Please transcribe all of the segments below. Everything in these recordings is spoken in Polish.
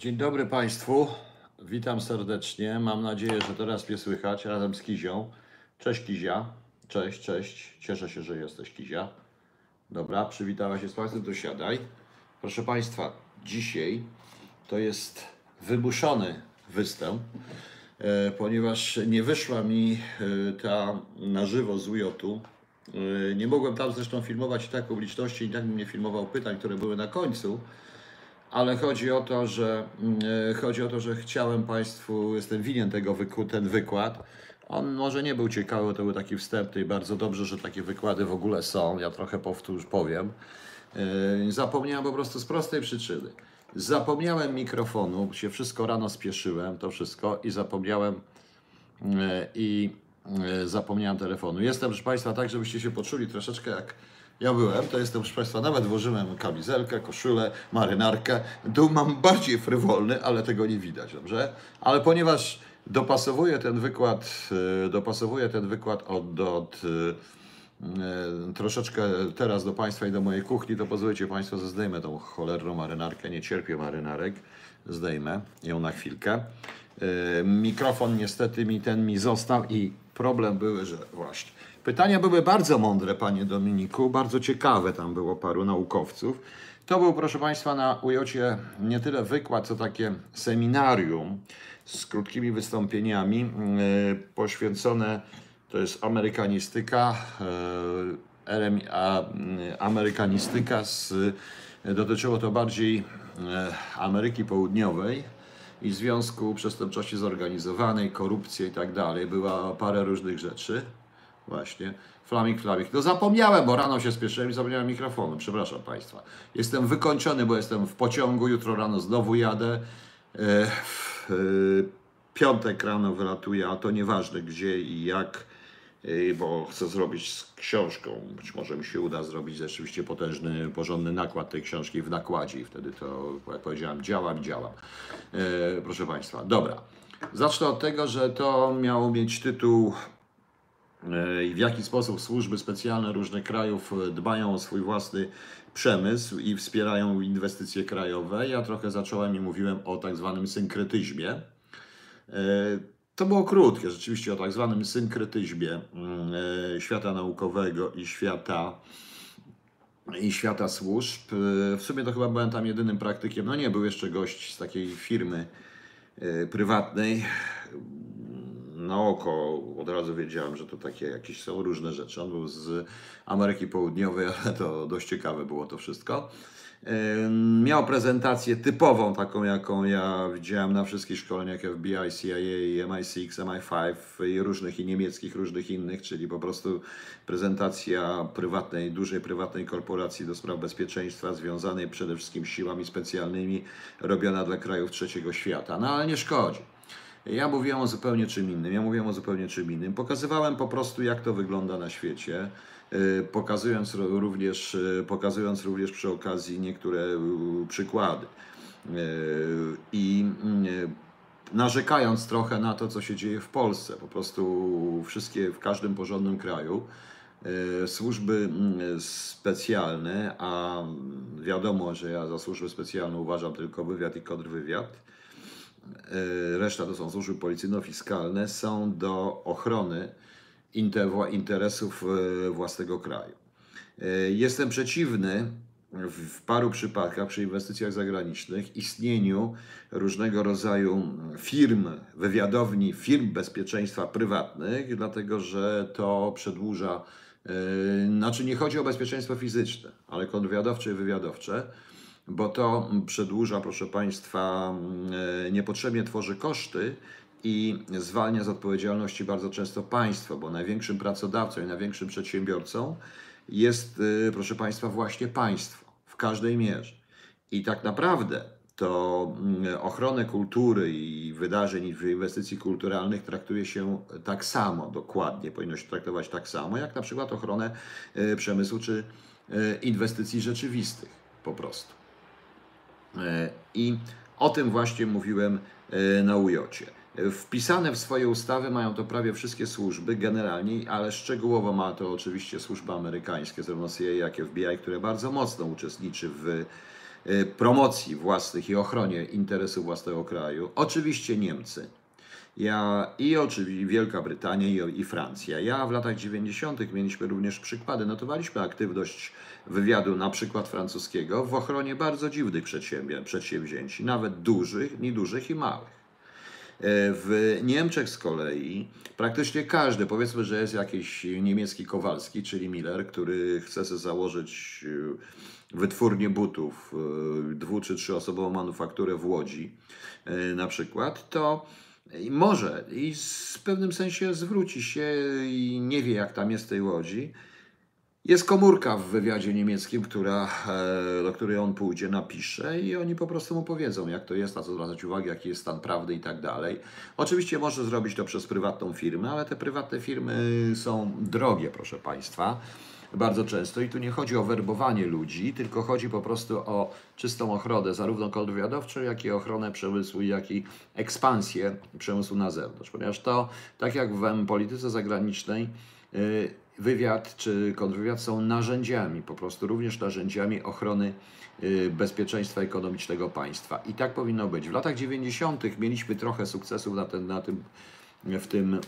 Dzień dobry Państwu. Witam serdecznie. Mam nadzieję, że teraz mnie słychać razem z Kizią. Cześć Kizia. Cześć, cześć. Cieszę się, że jesteś Kizia. Dobra, przywitała się z Państwem, to siadaj. Proszę Państwa, dzisiaj to jest wymuszony występ, e, ponieważ nie wyszła mi e, ta na żywo z UJ-u. E, Nie mogłem tam zresztą filmować tak publiczności i tak bym nie filmował pytań, które były na końcu, ale chodzi o to, że mm, e, chodzi o to, że chciałem Państwu, jestem winien tego ten wykład. On może nie był ciekawy, to był taki wstępny i bardzo dobrze, że takie wykłady w ogóle są. Ja trochę powtórz powiem. E, Zapomniałem po prostu z prostej przyczyny. Zapomniałem mikrofonu, się wszystko rano spieszyłem, to wszystko i zapomniałem e, i zapomniałem telefonu. Jestem, proszę Państwa, tak, żebyście się poczuli troszeczkę jak ja byłem, to jestem, proszę Państwa, nawet włożyłem kamizelkę, koszulę, marynarkę. Tu mam bardziej frywolny, ale tego nie widać, dobrze? Ale ponieważ dopasowuję ten wykład, e, dopasowuję ten wykład od, od e, e, troszeczkę teraz do Państwa i do mojej kuchni, to pozwólcie Państwo, że zdejmę tą cholerną marynarkę. Nie cierpię marynarek. Zdejmę ją na chwilkę. Mikrofon niestety mi ten mi został i problem były, że właśnie. Pytania były bardzo mądre, panie Dominiku, bardzo ciekawe tam było paru naukowców. To był, proszę Państwa, na ujocie nie tyle wykład, co takie seminarium z krótkimi wystąpieniami e, poświęcone, to jest amerykanistyka, e, a, mm, amerykanistyka, z, dotyczyło to bardziej e, Ameryki Południowej i Związku Przestępczości Zorganizowanej, korupcji i tak dalej. Była parę różnych rzeczy. Właśnie. Flamik, flamik. No zapomniałem, bo rano się spieszyłem i zapomniałem mikrofonu. Przepraszam Państwa. Jestem wykończony, bo jestem w pociągu. Jutro rano znowu jadę. E, W e, piątek rano wylatuję, a to nieważne gdzie i jak, e, bo chcę zrobić z książką. Być może mi się uda zrobić rzeczywiście potężny, porządny nakład tej książki w nakładzie i wtedy to, jak powiedziałem, działam działam. Proszę Państwa, dobra. Zacznę od tego, że to miało mieć tytuł w jaki sposób służby specjalne różnych krajów e, dbają o swój własny przemysł i wspierają inwestycje krajowe. Ja trochę zacząłem i mówiłem o tak zwanym synkretyzmie. E, To było krótkie, rzeczywiście o tak zwanym synkretyzmie e, świata naukowego i świata i świata służb. E, W sumie to chyba byłem tam jedynym praktykiem. No nie, był jeszcze gość z takiej firmy e, prywatnej. Na oko od razu wiedziałem, że to takie jakieś są różne rzeczy. On był z Ameryki Południowej, ale to dość ciekawe było to wszystko. Miał prezentację typową, taką jaką ja widziałem na wszystkich szkoleniach FBI, CIA, MI6, MI5 i różnych i niemieckich, różnych innych, czyli po prostu prezentacja prywatnej, dużej prywatnej korporacji do spraw bezpieczeństwa, związanej przede wszystkim siłami specjalnymi, robiona dla krajów trzeciego świata. No ale nie szkodzi. Ja mówiłem o zupełnie czym innym. Ja mówiłem o zupełnie czym innym. Pokazywałem po prostu, jak to wygląda na świecie, y, pokazując również, y, pokazując również przy okazji niektóre y, przykłady. I y, narzekając trochę na to, co się dzieje w Polsce. Po prostu wszystkie, w każdym porządnym kraju służby mm, specjalne, a wiadomo, że ja za służby specjalne uważam tylko wywiad i kontrwywiad, reszta to są służby policyjno-fiskalne, są do ochrony interesów e, własnego kraju. E, Jestem przeciwny w paru przypadkach przy inwestycjach zagranicznych istnieniu różnego rodzaju firm, wywiadowni, firm bezpieczeństwa prywatnych, dlatego że to przedłuża, znaczy nie chodzi o bezpieczeństwo fizyczne, ale kontrwywiadowcze i wywiadowcze, bo to przedłuża, proszę Państwa, e, niepotrzebnie tworzy koszty i zwalnia z odpowiedzialności bardzo często państwo, bo największym pracodawcą i największym przedsiębiorcą jest, e, proszę Państwa, właśnie państwo w każdej mierze. I tak naprawdę to mm, ochronę kultury i wydarzeń i inwestycji kulturalnych traktuje się tak samo, dokładnie, powinno się traktować tak samo, jak na przykład ochronę e, przemysłu czy e, inwestycji rzeczywistych po prostu. E, I o tym właśnie mówiłem e, na ujocie. E, Wpisane w swoje ustawy mają to prawie wszystkie służby generalnie, ale szczegółowo ma to oczywiście służby amerykańskie, zarówno CIA jak FBI, które bardzo mocno uczestniczy w y, promocji własnych i ochronie interesów własnego kraju. Oczywiście Niemcy. Ja i oczywiście Wielka Brytania i, i Francja. Ja w latach 90. mieliśmy również przykłady. Notowaliśmy aktywność wywiadu, na przykład francuskiego, w ochronie bardzo dziwnych przedsięwzięć, nawet dużych, niedużych i małych. E, w Niemczech z kolei praktycznie każdy, powiedzmy, że jest jakiś niemiecki Kowalski, czyli Miller, który chce sobie założyć e, wytwórnię butów, e, dwu czy trzyosobową manufakturę w Łodzi na przykład, to może i w pewnym sensie zwróci się i nie wie, jak tam jest tej Łodzi, jest komórka w wywiadzie niemieckim, która, e, do której on pójdzie, napisze i oni po prostu mu powiedzą, jak to jest, na co zwracać uwagę, jaki jest stan prawdy i tak dalej. Oczywiście może zrobić to przez prywatną firmę, ale te prywatne firmy są drogie, proszę Państwa, bardzo często i tu nie chodzi o werbowanie ludzi, tylko chodzi po prostu o czystą ochronę, zarówno kontrwywiadowczą, jak i ochronę przemysłu, jak i ekspansję przemysłu na zewnątrz, ponieważ to, tak jak w polityce zagranicznej, y, wywiad czy kontrwywiad są narzędziami, po prostu również narzędziami ochrony y, bezpieczeństwa ekonomicznego państwa. I tak powinno być. W latach 90. mieliśmy trochę sukcesów na, ten, na tym, w tym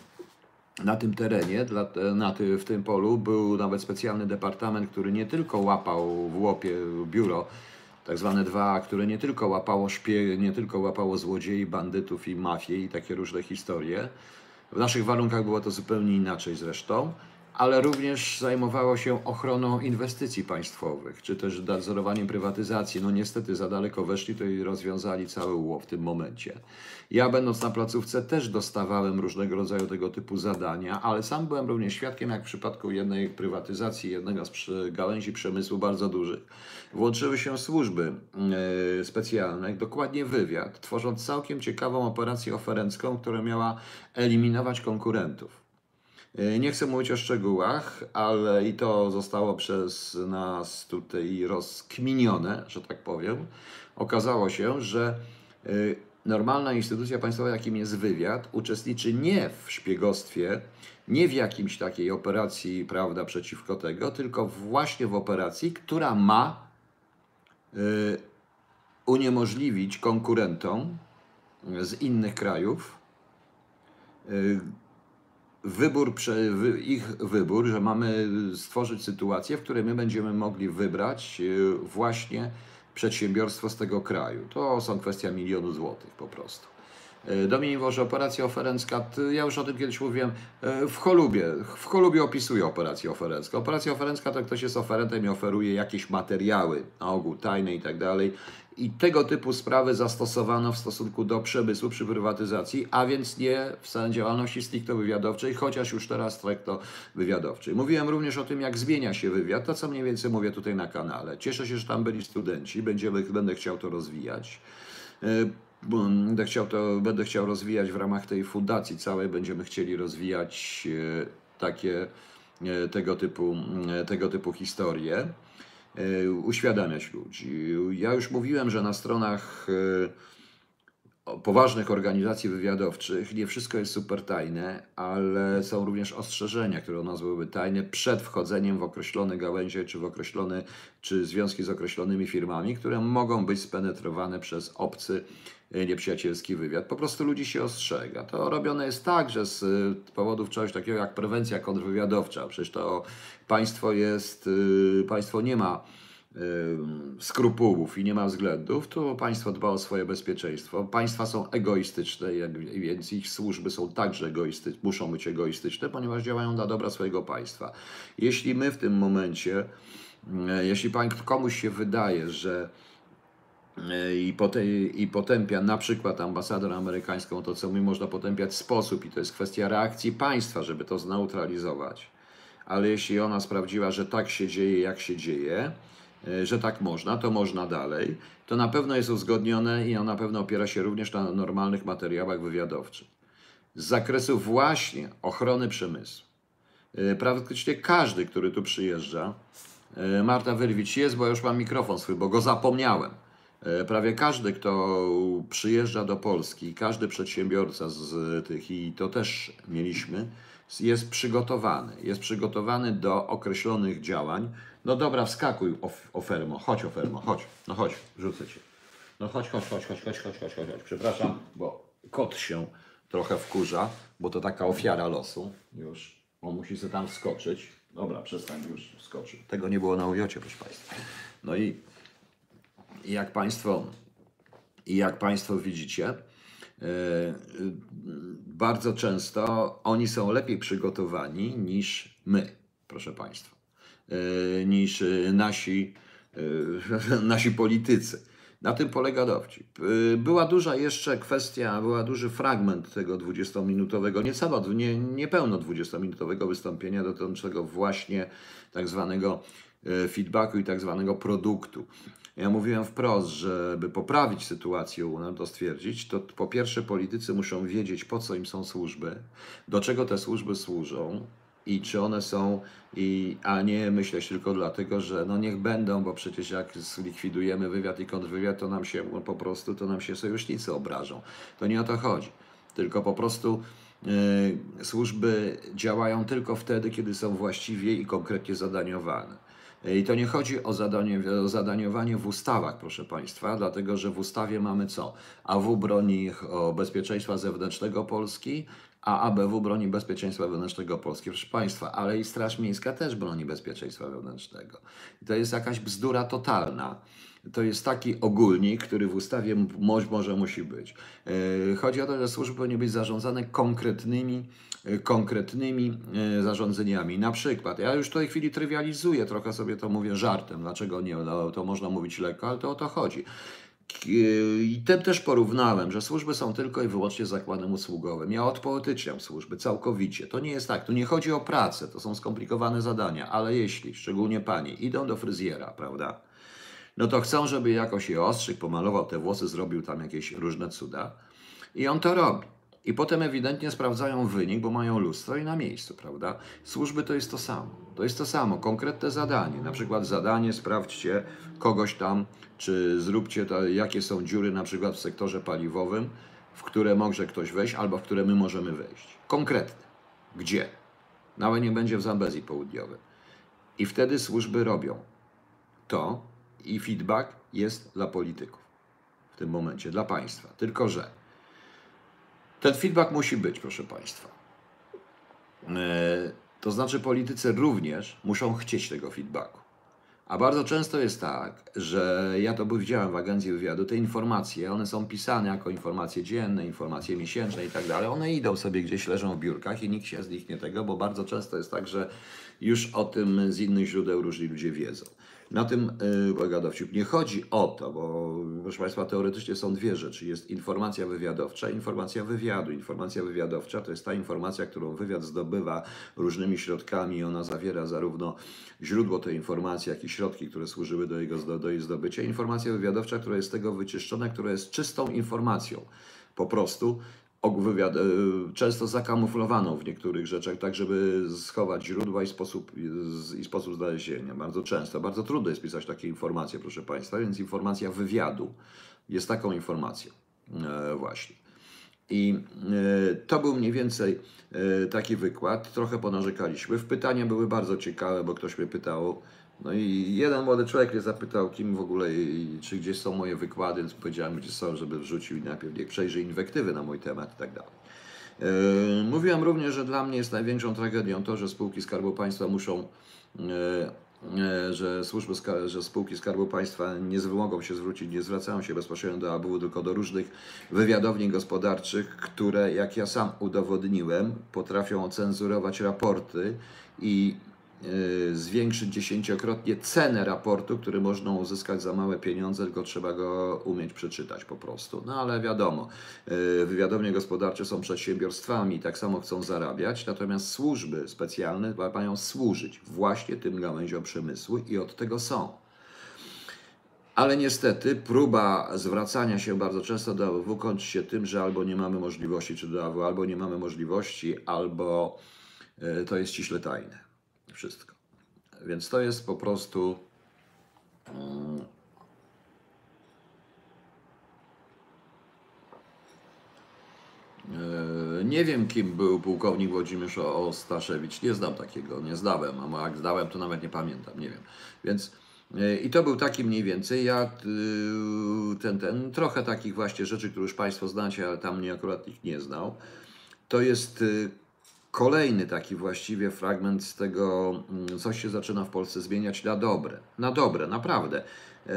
na tym terenie, na ty, w tym polu był nawet specjalny departament, który nie tylko łapał w łopie biuro, tak zwane dwa, które nie tylko łapało szpie, nie tylko łapało złodziei, bandytów i mafię i takie różne historie. W naszych warunkach było to zupełnie inaczej zresztą ale również zajmowało się ochroną inwestycji państwowych, czy też nadzorowaniem prywatyzacji. No niestety za daleko weszli to i rozwiązali cały ło w tym momencie. Ja będąc na placówce też dostawałem różnego rodzaju tego typu zadania, ale sam byłem również świadkiem, jak w przypadku jednej prywatyzacji, jednego z gałęzi przemysłu bardzo dużych, włączyły się służby yy, specjalne, dokładnie wywiad, tworząc całkiem ciekawą operację oferencką, która miała eliminować konkurentów. E, nie chcę mówić o szczegółach, ale i to zostało przez nas tutaj rozkminione, że tak powiem. Okazało się, że e, normalna instytucja państwowa, jakim jest wywiad, uczestniczy nie w szpiegostwie, nie w jakimś takiej operacji, prawda, przeciwko tego, tylko właśnie w operacji, która ma e, uniemożliwić konkurentom z innych krajów wybór, ich wybór, że mamy stworzyć sytuację, w której my będziemy mogli wybrać e, właśnie przedsiębiorstwo z tego kraju. To są kwestia milionu złotych po prostu. E, Dominik Woże, operacja oferencka, ja już o tym kiedyś mówiłem, e, w Cholubie, w Cholubie opisuję operację oferencką. Operacja oferencka to ktoś jest oferentem i oferuje jakieś materiały, na ogół tajne i tak dalej. I tego typu sprawy zastosowano w stosunku do przemysłu przy prywatyzacji, a więc nie w działalności stricte wywiadowczej, chociaż już teraz stricte wywiadowczej. Mówiłem również o tym, jak zmienia się wywiad, to co mniej więcej mówię tutaj na kanale. Cieszę się, że tam byli studenci, będziemy, będę chciał to rozwijać. E, będę chciał, to, będę chciał rozwijać w ramach tej fundacji całej, będziemy chcieli rozwijać e, takie e, tego typu, tego typu historie. E, uświadamiać ludzi. Ja już mówiłem, że na stronach e, poważnych organizacji wywiadowczych nie wszystko jest super tajne, ale są również ostrzeżenia, które u nas byłyby tajne przed wchodzeniem w określone gałęzie, czy w określone, czy związki z określonymi firmami, które mogą być spenetrowane przez obcy E, nieprzyjacielski wywiad. Po prostu ludzi się ostrzega. To robione jest tak, że z e, powodów czegoś takiego jak prewencja kontrwywiadowcza, przecież to państwo jest, e, państwo nie ma skrupułów i nie ma względów, to państwo dba o swoje bezpieczeństwo. Państwa są egoistyczne, więc ich służby są także egoistyczne, muszą być egoistyczne, ponieważ działają dla dobra swojego państwa. Jeśli my w tym momencie, jeśli komuś się wydaje, że i, potępia na przykład ambasador amerykańską, to co my można potępiać sposób i to jest kwestia reakcji państwa, żeby to zneutralizować. Ale jeśli ona sprawdziła, że tak się dzieje, jak się dzieje, że tak można, to można dalej, to na pewno jest uzgodnione i na pewno opiera się również na normalnych materiałach wywiadowczych. Z zakresu właśnie ochrony przemysłu. E, praktycznie każdy, który tu przyjeżdża, e, Marta Wyrwicz jest, bo już mam mikrofon swój, bo go zapomniałem. E, prawie każdy, kto przyjeżdża do Polski, każdy przedsiębiorca z tych, i to też mieliśmy, jest przygotowany. Jest przygotowany do określonych działań, No dobra, wskakuj, of, ofermo, chodź ofermo, chodź, no chodź, rzucę cię. No chodź, chodź, chodź, chodź, chodź, chodź, chodź, chodź. Przepraszam, bo kot się trochę wkurza, bo to taka ofiara losu już. On musi sobie tam wskoczyć. Dobra, przestań już wskoczył. Tego nie było na ujiocie, proszę Państwa. No i, i jak Państwo i jak Państwo widzicie, e, bardzo często oni są lepiej przygotowani niż my, proszę Państwa, niż nasi, nasi politycy. Na tym polega dowcip. Była duża jeszcze kwestia, była duży fragment tego 20-minutowego, niecała, nie, niepełno 20-minutowego wystąpienia dotyczącego właśnie tak zwanego feedbacku i tak zwanego produktu. Ja mówiłem wprost, żeby poprawić sytuację, no to stwierdzić, to po pierwsze politycy muszą wiedzieć, po co im są służby, do czego te służby służą i czy one są, i, a nie myśleć tylko dlatego, że no niech będą, bo przecież jak zlikwidujemy wywiad i kontrwywiad, to nam się no po prostu, to nam się sojusznicy obrażą. To nie o to chodzi, tylko po prostu yy, służby działają tylko wtedy, kiedy są właściwie i konkretnie zadaniowane. I to nie chodzi o, zadanie, o zadaniowanie w ustawach, proszę Państwa, dlatego że w ustawie mamy co? AW broni bezpieczeństwa zewnętrznego Polski, a ABW broni bezpieczeństwa wewnętrznego Polski. Proszę Państwa, ale i Straż Miejska też broni bezpieczeństwa wewnętrznego. I to jest jakaś bzdura totalna. To jest taki ogólnik, który w ustawie może musi być. E, chodzi o to, że służby powinny być zarządzane konkretnymi Y, konkretnymi y, zarządzeniami. Na przykład, ja już w tej chwili trywializuję, trochę sobie to mówię żartem, dlaczego nie, no, to można mówić lekko, ale to o to chodzi. I tym też porównałem, że służby są tylko i wyłącznie zakładem usługowym. Ja odpolityczniam służby całkowicie. To nie jest tak. Tu nie chodzi o pracę, to są skomplikowane zadania, ale jeśli, szczególnie panie, idą do fryzjera, prawda? No to chcą, żeby jakoś je ostrzyk, pomalował te włosy, zrobił tam jakieś różne cuda. I on to robi. I potem ewidentnie sprawdzają wynik, bo mają lustro i na miejscu, prawda? Służby to jest to samo. To jest to samo, konkretne zadanie. Na przykład zadanie, sprawdźcie kogoś tam, czy zróbcie to, jakie są dziury na przykład w sektorze paliwowym, w które może ktoś wejść, albo w które my możemy wejść. Konkretne. Gdzie? Nawet nie będzie w Zambezji Południowej. I wtedy służby robią to i feedback jest dla polityków w tym momencie, dla państwa. Tylko, że ten feedback musi być, proszę Państwa. E, to znaczy, politycy również muszą chcieć tego feedbacku. A bardzo często jest tak, że ja to widziałem w agencji wywiadu, te informacje, one są pisane jako informacje dzienne, informacje miesięczne i tak dalej. One idą sobie gdzieś, leżą w biurkach i nikt się z nich nie tego, bo bardzo często jest tak, że już o tym z innych źródeł różni ludzie wiedzą. Na tym polega dowcip. Nie chodzi o to, bo proszę Państwa, teoretycznie są dwie rzeczy. Jest informacja wywiadowcza i informacja wywiadu. Informacja wywiadowcza to jest ta informacja, którą wywiad zdobywa różnymi środkami. Ona zawiera zarówno źródło tej informacji, jak i środki, które służyły do, jego, do jej zdobycia. Informacja wywiadowcza, która jest z tego wyczyszczona, która jest czystą informacją po prostu wywiad, e, często zakamuflowaną w niektórych rzeczach, tak żeby schować źródła i sposób, i sposób znalezienia. Bardzo często, bardzo trudno jest pisać takie informacje, proszę Państwa, więc informacja wywiadu jest taką informacją e, właśnie. I e, to był mniej więcej taki wykład. Trochę ponarzekaliśmy. W pytania były bardzo ciekawe, bo ktoś mnie pytał, no i jeden młody człowiek mnie zapytał, kim w ogóle czy gdzieś są moje wykłady, więc powiedziałem, gdzie są, żeby wrzucił i najpierw niech przejrzy inwektywy na mój temat i tak dalej. Yy, mówiłem również, że dla mnie jest największą tragedią to, że spółki Skarbu Państwa muszą, yy, yy, że służby, że spółki Skarbu Państwa nie mogą się zwrócić, nie zwracają się bezpośrednio do ABW, tylko do różnych wywiadowni gospodarczych, które, jak ja sam udowodniłem, potrafią ocenzurować raporty i zwiększyć dziesięciokrotnie cenę raportu, który można uzyskać za małe pieniądze, tylko trzeba go umieć przeczytać po prostu. No ale wiadomo, y, wywiadownie gospodarcze są przedsiębiorstwami tak samo chcą zarabiać, natomiast służby specjalne mają służyć właśnie tym gałęziom przemysłu i od tego są. Ale niestety próba zwracania się bardzo często do AWW kończy się tym, że albo nie mamy możliwości, czy do AWW, albo nie mamy możliwości, albo y, to jest ściśle tajne wszystko. Więc to jest po prostu. Mm, Nie wiem, kim był pułkownik Włodzimierz Ostaszewicz. Nie znam takiego, nie zdałem, a jak zdałem, to nawet nie pamiętam, nie wiem. Więc e, i to był taki mniej więcej, ja y, ten, ten, trochę takich właśnie rzeczy, które już Państwo znacie, ale tam mnie akurat ich nie znał. To jest kolejny taki właściwie fragment z tego, mm, coś się zaczyna w Polsce zmieniać na dobre. Na dobre, naprawdę. E,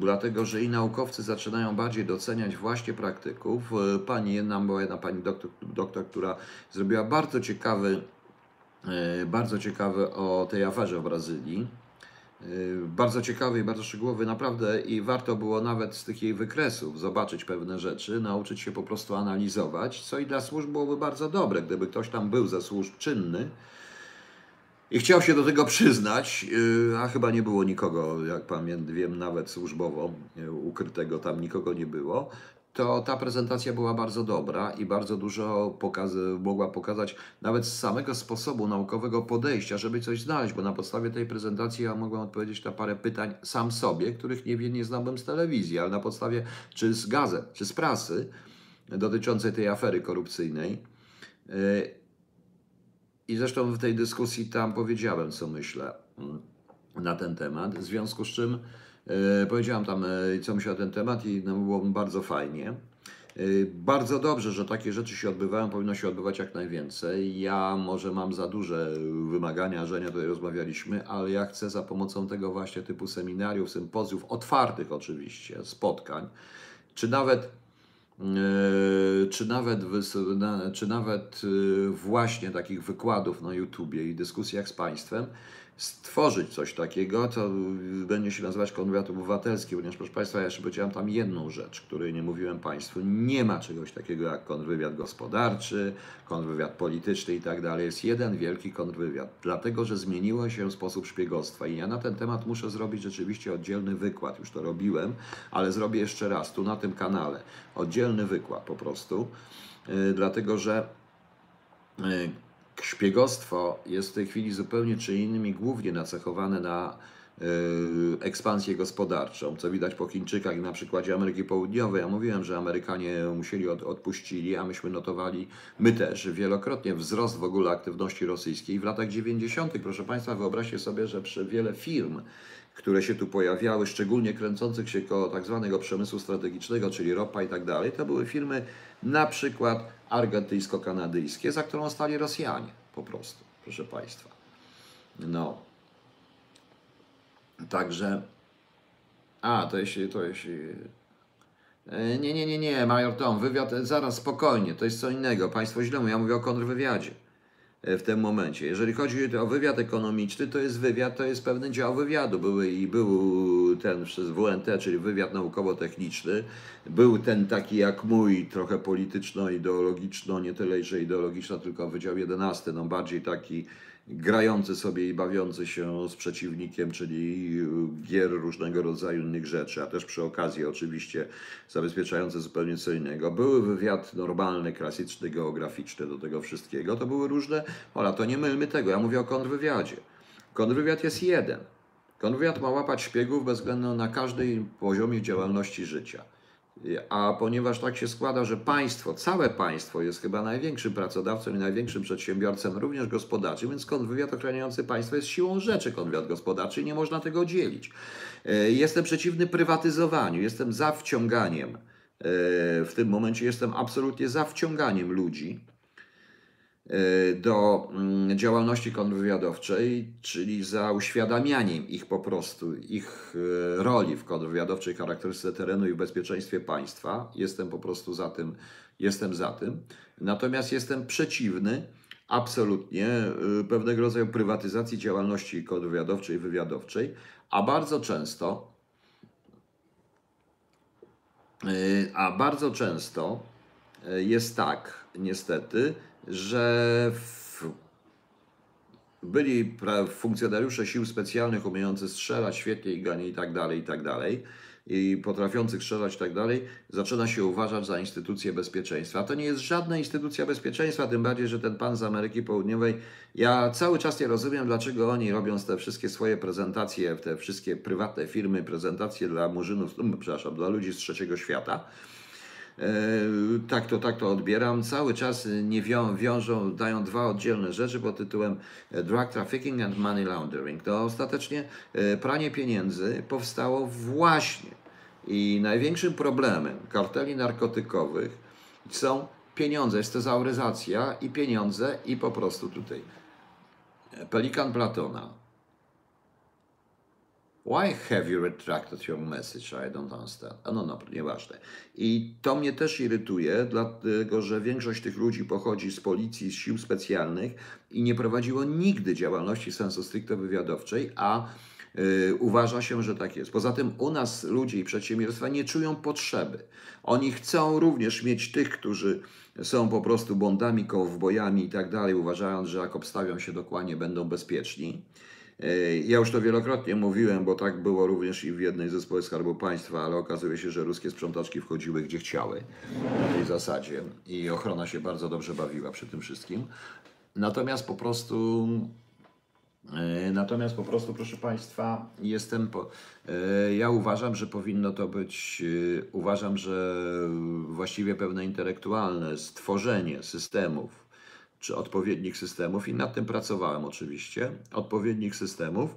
dlatego, że i naukowcy zaczynają bardziej doceniać właśnie praktyków. E, pani jedna, była jedna pani doktor, doktor, która zrobiła bardzo ciekawy, e, bardzo ciekawy o tej aferze w Brazylii. Bardzo ciekawy i bardzo szczegółowy, naprawdę, i warto było nawet z tych jej wykresów zobaczyć pewne rzeczy, nauczyć się po prostu analizować, co i dla służb byłoby bardzo dobre, gdyby ktoś tam był ze służb czynny, i chciał się do tego przyznać, y, a chyba nie było nikogo, jak pamiętam, nawet służbowo y, ukrytego tam nikogo nie było. To ta prezentacja była bardzo dobra i bardzo dużo mogła pokazać nawet z samego sposobu naukowego podejścia, żeby coś znaleźć, bo na podstawie tej prezentacji ja mogłem odpowiedzieć na parę pytań sam sobie, których nie, nie znałbym z telewizji, ale na podstawie czy z gazet, czy z prasy dotyczącej tej afery korupcyjnej. Y, i zresztą w tej dyskusji tam powiedziałem, co myślę mm, na ten temat, w związku z czym e, powiedziałem tam, e, co myślę na ten temat i no, było bardzo fajnie. E, bardzo dobrze, że takie rzeczy się odbywają, powinno się odbywać jak najwięcej. Ja może mam za duże wymagania, że nie tutaj rozmawialiśmy, ale ja chcę za pomocą tego właśnie typu seminariów, sympozjów, otwartych oczywiście, spotkań, czy nawet czy nawet, czy nawet właśnie takich wykładów na YouTubie i dyskusjach z Państwem, stworzyć coś takiego, co będzie się nazywać konwywiad obywatelski, ponieważ proszę Państwa, ja jeszcze powiedziałem tam jedną rzecz, której nie mówiłem Państwu. Nie ma czegoś takiego jak kontrwywiad gospodarczy, kontrwywiad polityczny i tak dalej. Jest jeden wielki kontrwywiad, dlatego że zmieniło się sposób szpiegostwa i ja na ten temat muszę zrobić rzeczywiście oddzielny wykład. Już to robiłem, ale zrobię jeszcze raz tu na tym kanale. Oddzielny wykład po prostu, yy, dlatego że yy, szpiegostwo jest w tej chwili zupełnie czy innymi głównie nacechowane na yy, ekspansję gospodarczą, co widać po Chińczykach i na przykładzie Ameryki Południowej. Ja mówiłem, że Amerykanie musieli, od, odpuścili, a myśmy notowali, my też, wielokrotnie wzrost w ogóle aktywności rosyjskiej. W latach 90., proszę Państwa, wyobraźcie sobie, że wiele firm, które się tu pojawiały, szczególnie kręcących się koło tak zwanego przemysłu strategicznego, czyli ropa i tak dalej, to były firmy na przykład argentyńsko-kanadyjskie, za którą stali Rosjanie po prostu, proszę Państwa. No. Także. A, to jeśli. To jeśli e, nie, nie, nie, nie, major Tom, wywiad, zaraz, spokojnie, to jest co innego. Państwo źle mówią, ja mówię o kontrwywiadzie. E, w tym momencie. Jeżeli chodzi o wywiad ekonomiczny, to jest wywiad, to jest pewny dział wywiadu. Były i był ten przez WNT, czyli wywiad naukowo-techniczny. Był ten taki jak mój, trochę polityczno-ideologiczno, nie tyle, że ideologiczno, tylko Wydział 11, no bardziej taki grający sobie i bawiący się z przeciwnikiem, czyli gier różnego rodzaju innych rzeczy, a też przy okazji oczywiście zabezpieczające zupełnie co innego. Były wywiad normalny, klasyczny, geograficzny do tego wszystkiego. To były różne, ola, to nie mylmy tego, ja mówię o kontrwywiadzie. Kontrwywiad jest jeden. Kontrwywiad ma łapać szpiegów bez względu na każdym poziomie działalności życia. A ponieważ tak się składa, że państwo, całe państwo jest chyba największym pracodawcą i największym przedsiębiorcą, również gospodarczym, więc kontrwywiad ochraniający państwo jest siłą rzeczy kontrwywiad gospodarczy i nie można tego dzielić. E, jestem przeciwny prywatyzowaniu, jestem za wciąganiem. E, w tym momencie jestem absolutnie za wciąganiem ludzi do mm, działalności kontrwywiadowczej, czyli za uświadamianiem ich po prostu, ich e, roli w kontrwywiadowczej charakterystyce terenu i w bezpieczeństwie państwa. Jestem po prostu za tym, jestem za tym. Natomiast jestem przeciwny absolutnie e, pewnego rodzaju prywatyzacji działalności kontrwywiadowczej i wywiadowczej, a bardzo często a bardzo często jest tak, niestety, że byli funkcjonariusze sił specjalnych umiejący strzelać świetnie i ganie i tak dalej, i tak dalej, i potrafiących strzelać i tak dalej, zaczyna się uważać za instytucję bezpieczeństwa. To nie jest żadna instytucja bezpieczeństwa, tym bardziej, że ten pan z Ameryki Południowej, ja cały czas nie rozumiem, dlaczego oni robią te wszystkie swoje prezentacje, te wszystkie prywatne firmy, prezentacje dla murzynów, przepraszam, dla ludzi z trzeciego świata, tak to, tak to odbieram. Cały czas nie wią, wiążą, dają dwa oddzielne rzeczy pod tytułem e, drug trafficking and money laundering. To ostatecznie e, pranie pieniędzy powstało właśnie i największym problemem karteli narkotykowych są pieniądze, jest tezauryzacja i pieniądze i po prostu tutaj Pelikan Platona. Why have you retracted your message? I don't understand. No, no, nieważne. I to mnie też irytuje, dlatego że większość tych ludzi pochodzi z policji, z sił specjalnych i nie prowadziło nigdy działalności sensu stricte wywiadowczej, a y, uważa się, że tak jest. Poza tym u nas ludzie i przedsiębiorstwa nie czują potrzeby. Oni chcą również mieć tych, którzy są po prostu bondami, kowbojami i tak dalej, uważając, że jak obstawią się dokładnie, będą bezpieczni. E, ja już to wielokrotnie mówiłem, bo tak było również i w jednej ze spółek Skarbu Państwa, ale okazuje się, że ruskie sprzątaczki wchodziły gdzie chciały na tej zasadzie i ochrona się bardzo dobrze bawiła przy tym wszystkim. Natomiast po prostu e, Natomiast po prostu, proszę Państwa, jestem. Po, e, ja uważam, że powinno to być. Uważam, że właściwie pewne intelektualne stworzenie systemów, czy odpowiednich systemów, i nad tym pracowałem oczywiście, odpowiednich systemów,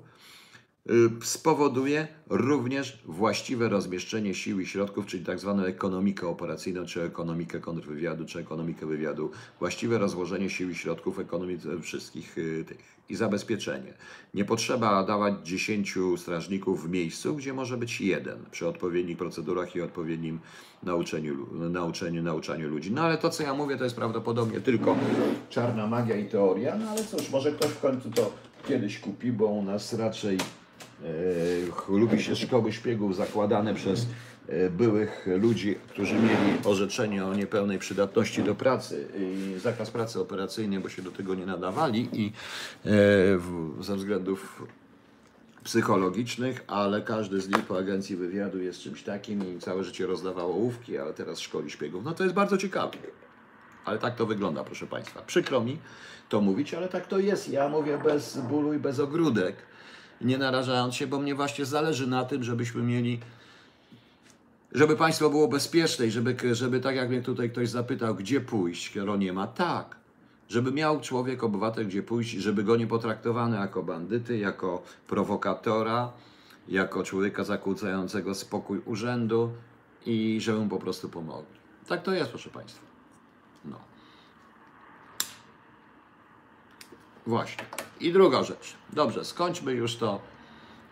spowoduje również właściwe rozmieszczenie sił i środków, czyli tak zwaną ekonomikę operacyjną, czy ekonomikę kontrwywiadu, czy ekonomikę wywiadu, właściwe rozłożenie sił i środków ekonomicznych wszystkich y, tych i zabezpieczenie. Nie potrzeba dawać 10 strażników w miejscu, gdzie może być jeden przy odpowiednich procedurach i odpowiednim nauczeniu, nauczeniu, nauczaniu ludzi. No ale to, co ja mówię, to jest prawdopodobnie tylko czarna magia i teoria, no ale cóż, może ktoś w końcu to kiedyś kupi, bo u nas raczej e, lubi się szkoły szpiegów zakładane przez E, byłych ludzi, którzy mieli orzeczenie o niepełnej przydatności do pracy i zakaz pracy operacyjnej, bo się do tego nie nadawali i e, ze względów psychologicznych, ale każdy z nich po agencji wywiadu jest czymś takim i całe życie rozdawało ołówki, ale teraz szkoli szpiegów. No to jest bardzo ciekawe. Ale tak to wygląda, proszę Państwa. Przykro mi to mówić, ale tak to jest. Ja mówię bez bólu i bez ogródek, nie narażając się, bo mnie właśnie zależy na tym, żebyśmy mieli żeby państwo było bezpieczne i żeby, żeby tak jak mnie tutaj ktoś zapytał, gdzie pójść, skoro nie ma, tak. Żeby miał człowiek, obywatel gdzie pójść, żeby go nie potraktowano jako bandyty, jako prowokatora, jako człowieka zakłócającego spokój urzędu i żeby mu po prostu pomogli. Tak to jest, proszę Państwa. No. Właśnie. I druga rzecz. Dobrze, skończmy już to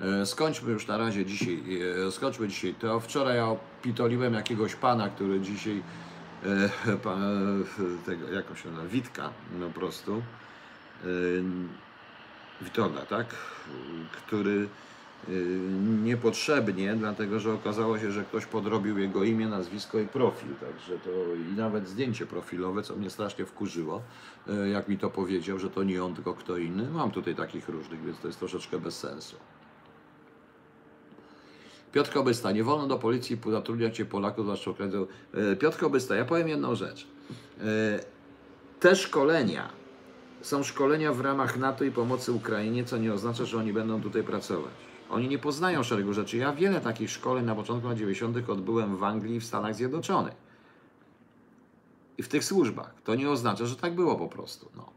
E, skończmy już na razie dzisiaj, e, skończmy dzisiaj to. Wczoraj ja opitoliłem jakiegoś pana, który dzisiaj, e, pan, tego, jak się nazywa, Witka no prostu, Witolda, tak, który niepotrzebnie, dlatego że okazało się, że ktoś podrobił jego imię, nazwisko i profil, także to i nawet zdjęcie profilowe, co mnie strasznie wkurzyło, jak mi to powiedział, że to nie on, tylko kto inny. Mam tutaj takich różnych, więc to jest troszeczkę bez sensu. Piotr Kobysta, nie wolno do policji zatrudniać się Polaków, zwłaszcza okresu. E, Piotr Kobysta, ja powiem jedną rzecz. Te szkolenia są szkolenia w ramach NATO i pomocy Ukrainie, co nie oznacza, że oni będą tutaj pracować. Oni nie poznają szeregu rzeczy. Ja wiele takich szkoleń na początku lat 90. odbyłem w Anglii i w Stanach Zjednoczonych. I w tych służbach. To nie oznacza, że tak było po prostu. No.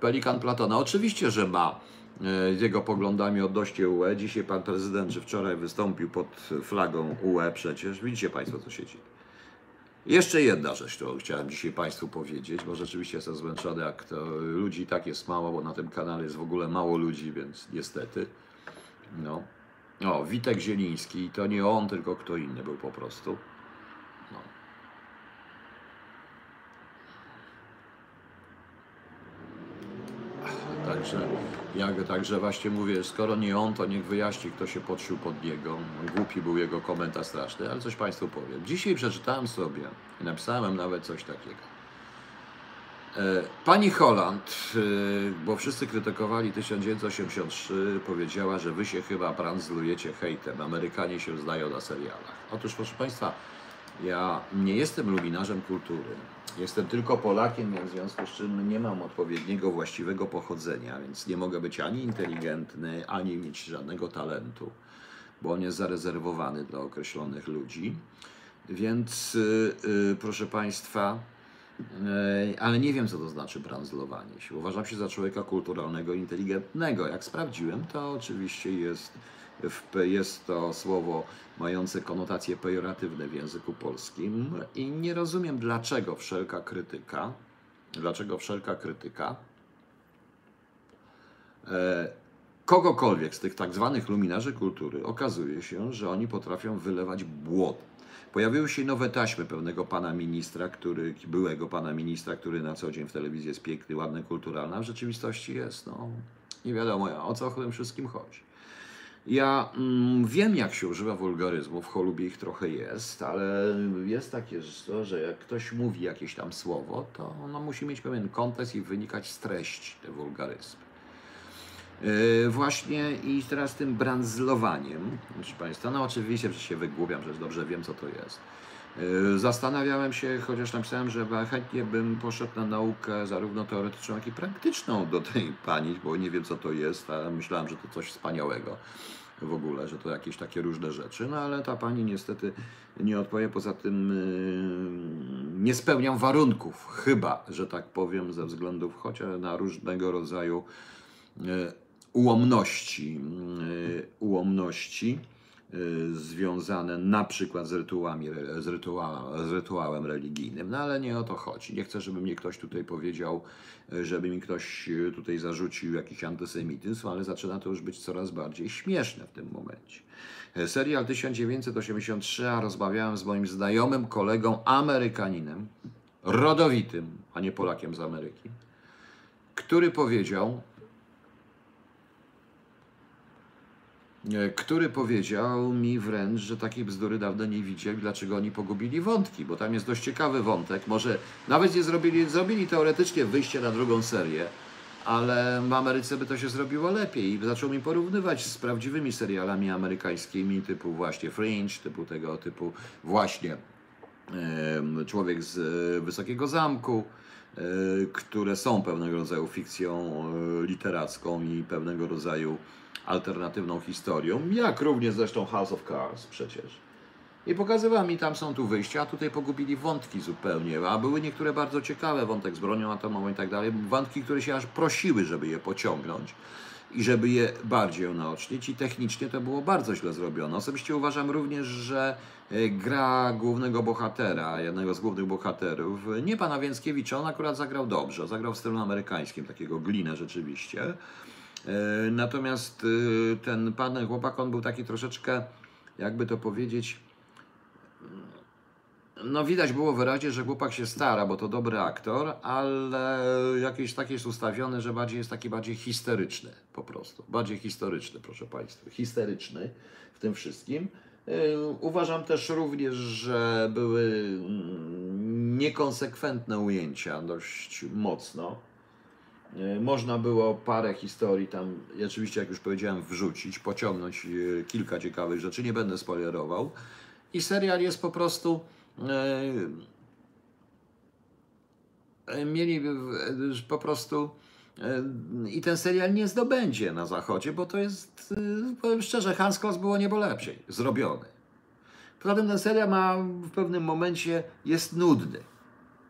Pelikan Platona. Oczywiście, że ma z e, jego poglądami odnośnie UE. Dzisiaj pan prezydent, czy wczoraj wystąpił pod flagą UE przecież. Widzicie państwo, co się dzieje. Jeszcze jedna rzecz, którą chciałem dzisiaj Państwu powiedzieć, bo rzeczywiście jestem zmęczony, jak to ludzi tak jest mało, bo na tym kanale jest w ogóle mało ludzi, więc niestety. No. O, Witek Zieliński, to nie on, tylko kto inny był po prostu. No. Także jak, także właśnie mówię, skoro nie on, to niech wyjaśni, kto się podszył pod niego. Głupi był jego komentarz straszny, ale coś Państwu powiem. Dzisiaj przeczytałem sobie napisałem nawet coś takiego. E, pani Holland, e, bo wszyscy krytykowali 1983, powiedziała, że wy się chyba brandzlujecie hejtem. Amerykanie się zdają na serialach. Otóż, proszę Państwa, ja nie jestem luminarzem kultury. Jestem tylko Polakiem, więc w związku z czym nie mam odpowiedniego, właściwego pochodzenia, więc nie mogę być ani inteligentny, ani mieć żadnego talentu, bo on jest zarezerwowany dla określonych ludzi. Więc, y, y, proszę Państwa, y, ale nie wiem, co to znaczy brandzlowanie się. Uważam się za człowieka kulturalnego, inteligentnego. Jak sprawdziłem, to oczywiście jest, jest to słowo mające konotacje pejoratywne w języku polskim i nie rozumiem, dlaczego wszelka krytyka, dlaczego wszelka krytyka e, kogokolwiek z tych tak zwanych luminarzy kultury okazuje się, że oni potrafią wylewać błot. Pojawiły się nowe taśmy pewnego pana ministra, który, byłego pana ministra, który na co dzień w telewizji jest piękny, ładny, kulturalny, a w rzeczywistości jest, no, nie wiadomo o co w tym wszystkim chodzi. Ja mm, wiem, jak się używa wulgaryzmów, cholubie ich trochę jest, ale jest takie, że jak ktoś mówi jakieś tam słowo, to ono musi mieć pewien kontekst i wynikać z treści, te wulgaryzmy. Yy, właśnie i teraz tym brandzlowaniem, proszę Państwa, no oczywiście, że się wygłupiam, że dobrze wiem, co to jest. Yy, Zastanawiałem się, chociaż napisałem, że chętnie bym poszedł na naukę zarówno teoretyczną, jak i praktyczną do tej pani, bo nie wiem, co to jest, myślałem, że to coś wspaniałego w ogóle, że to jakieś takie różne rzeczy, no ale ta pani niestety nie odpowie, poza tym yy, nie spełniam warunków, chyba, że tak powiem, ze względów chociaż na różnego rodzaju yy, ułomności, yy, ułomności związane na przykład z, rytuałami, z, rytuała, z rytuałem religijnym. No ale nie o to chodzi. Nie chcę, żeby mnie ktoś tutaj powiedział, yy, żeby mi ktoś yy, tutaj zarzucił jakiś antysemityzm, ale zaczyna to już być coraz bardziej śmieszne w tym momencie. Serial 1983, a rozmawiałem z moim znajomym kolegą Amerykaninem, rodowitym, a nie Polakiem z Ameryki, który powiedział, który powiedział mi wręcz, że takiej bzdury dawno nie widzieli, dlaczego oni pogubili wątki, bo tam jest dość ciekawy wątek. Może nawet nie zrobili, zrobili teoretycznie wyjście na drugą serię, ale w Ameryce by to się zrobiło lepiej i zaczął mi porównywać z prawdziwymi serialami amerykańskimi typu właśnie Fringe, typu tego typu właśnie em, Człowiek z e, Wysokiego Zamku, e, które są pewnego rodzaju fikcją e, literacką i pewnego rodzaju alternatywną historią, jak również zresztą House of Cards przecież. I pokazywała mi, tam są tu wyjścia, a tutaj pogubili wątki zupełnie, a były niektóre bardzo ciekawe, wątek z bronią atomową i tak dalej, wątki, które się aż prosiły, żeby je pociągnąć i żeby je bardziej unaocznić i technicznie to było bardzo źle zrobione. Osobiście uważam również, że e, gra głównego bohatera, jednego z głównych bohaterów, nie pana Więckiewicza, on akurat zagrał dobrze, zagrał w stylu amerykańskim, takiego glinę rzeczywiście. E, Natomiast e, ten pan chłopak, on był taki troszeczkę, jakby to powiedzieć, no widać było wyraźnie, że chłopak się stara, bo to dobry aktor, ale jakieś takie jest ustawione, że bardziej jest taki bardziej histeryczny po prostu. Bardziej historyczny, proszę Państwa. Histeryczny w tym wszystkim. Yy, Uważam też również, że były mm, niekonsekwentne ujęcia dość mocno. Yy, Można było parę historii tam, oczywiście jak już powiedziałem, wrzucić, pociągnąć yy, kilka ciekawych rzeczy, nie będę spoilerował. I serial jest po prostu. e, e, mieli e, po prostu. e, I ten serial nie zdobędzie na zachodzie, bo to jest, e, powiem szczerze, Hans Kloss było niebo lepszej zrobiony. Poza tym ten serial ma w pewnym momencie jest nudny.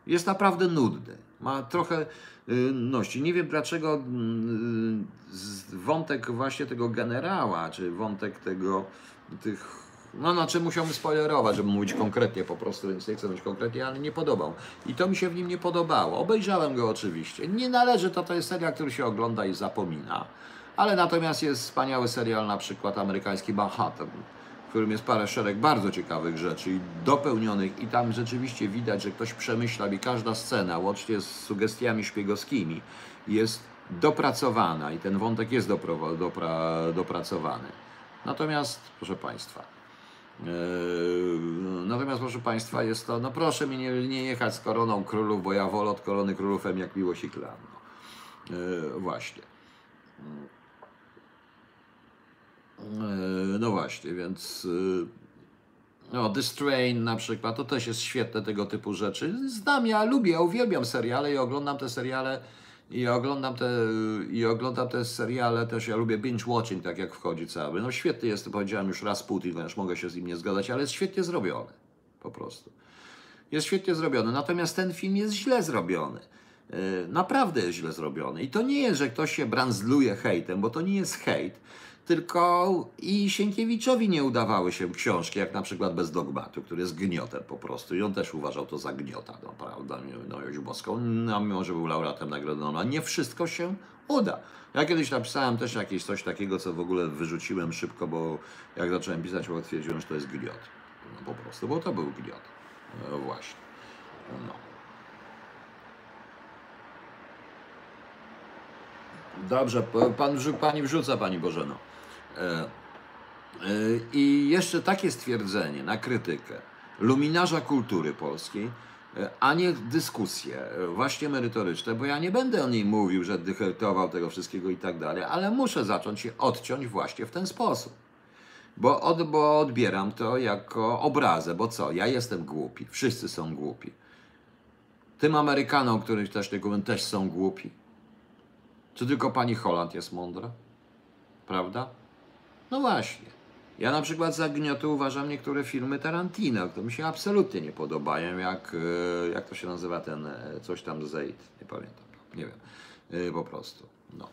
Jest naprawdę nudny. Ma trochę y, ności. Nie wiem dlaczego mm, wątek właśnie tego generała, czy wątek tego, tych. No, na czym musiałbym spoilerować, żeby mówić konkretnie po prostu, więc nie chcę mówić konkretnie, ale nie podobał. I to mi się w nim nie podobało. Obejrzałem go oczywiście. Nie należy, to to jest serial, który się ogląda i zapomina. Ale natomiast jest wspaniały serial, na przykład amerykański Manhattan, którym jest parę szereg bardzo ciekawych rzeczy i dopełnionych i tam rzeczywiście widać, że ktoś przemyślał i każda scena, łącznie z sugestiami szpiegowskimi, jest dopracowana i ten wątek jest dopro, dopra, dopracowany. Natomiast, proszę Państwa, Eee, Natomiast, proszę Państwa, jest to, no proszę mi nie, nie jechać z koroną królów, bo ja wolę od korony królów jak miłość i klan. No. Eee, właśnie. Eee, No właśnie, więc y, no, This Train na przykład, to też jest świetne tego typu rzeczy. Znam, ja lubię, uwielbiam seriale i oglądam te seriale i oglądam te, i oglądam te seriale też, ja lubię binge watching, tak jak wchodzi cały. No świetny jest, powiedziałem już raz Putin, ponieważ mogę się z nim nie zgadzać, ale jest świetnie zrobiony. po prostu. Jest świetnie zrobiony, natomiast ten film jest źle zrobiony. Yy, Naprawdę jest źle zrobiony. I to nie jest, że ktoś się brandzluje hejtem, bo to nie jest hejt, tylko i Sienkiewiczowi nie udawały się książki, jak na przykład Bez dogmatu, który jest gniotem po prostu. I on też uważał to za gniota, no, prawda, no, Joś Boską, no, mimo że był laureatem Nagrody Nobla. Nie wszystko się uda. Ja kiedyś napisałem też jakieś coś takiego, co w ogóle wyrzuciłem szybko, bo jak zacząłem pisać, bo stwierdziłem, że to jest gniot. No po prostu, bo to był gniot. No właśnie. No. Dobrze, pan, pani wrzuca, pani Bożeno. E, e, I jeszcze takie stwierdzenie na krytykę luminarza kultury polskiej, e, a nie dyskusje właśnie merytoryczne, bo ja nie będę o niej mówił, że dychertował tego wszystkiego i tak dalej, ale muszę zacząć się odciąć właśnie w ten sposób. Bo, od, bo odbieram to jako obrazę, bo co? Ja jestem głupi, wszyscy są głupi. Tym Amerykanom, których też nie mówię, też są głupi. Czy tylko pani Holland jest mądra? Prawda? No właśnie. Ja na przykład za gnioty uważam niektóre filmy Tarantino, które mi się absolutnie nie podobają, jak, e, jak to się nazywa ten e, coś tam Zaid, nie pamiętam, nie wiem, E, po prostu, no.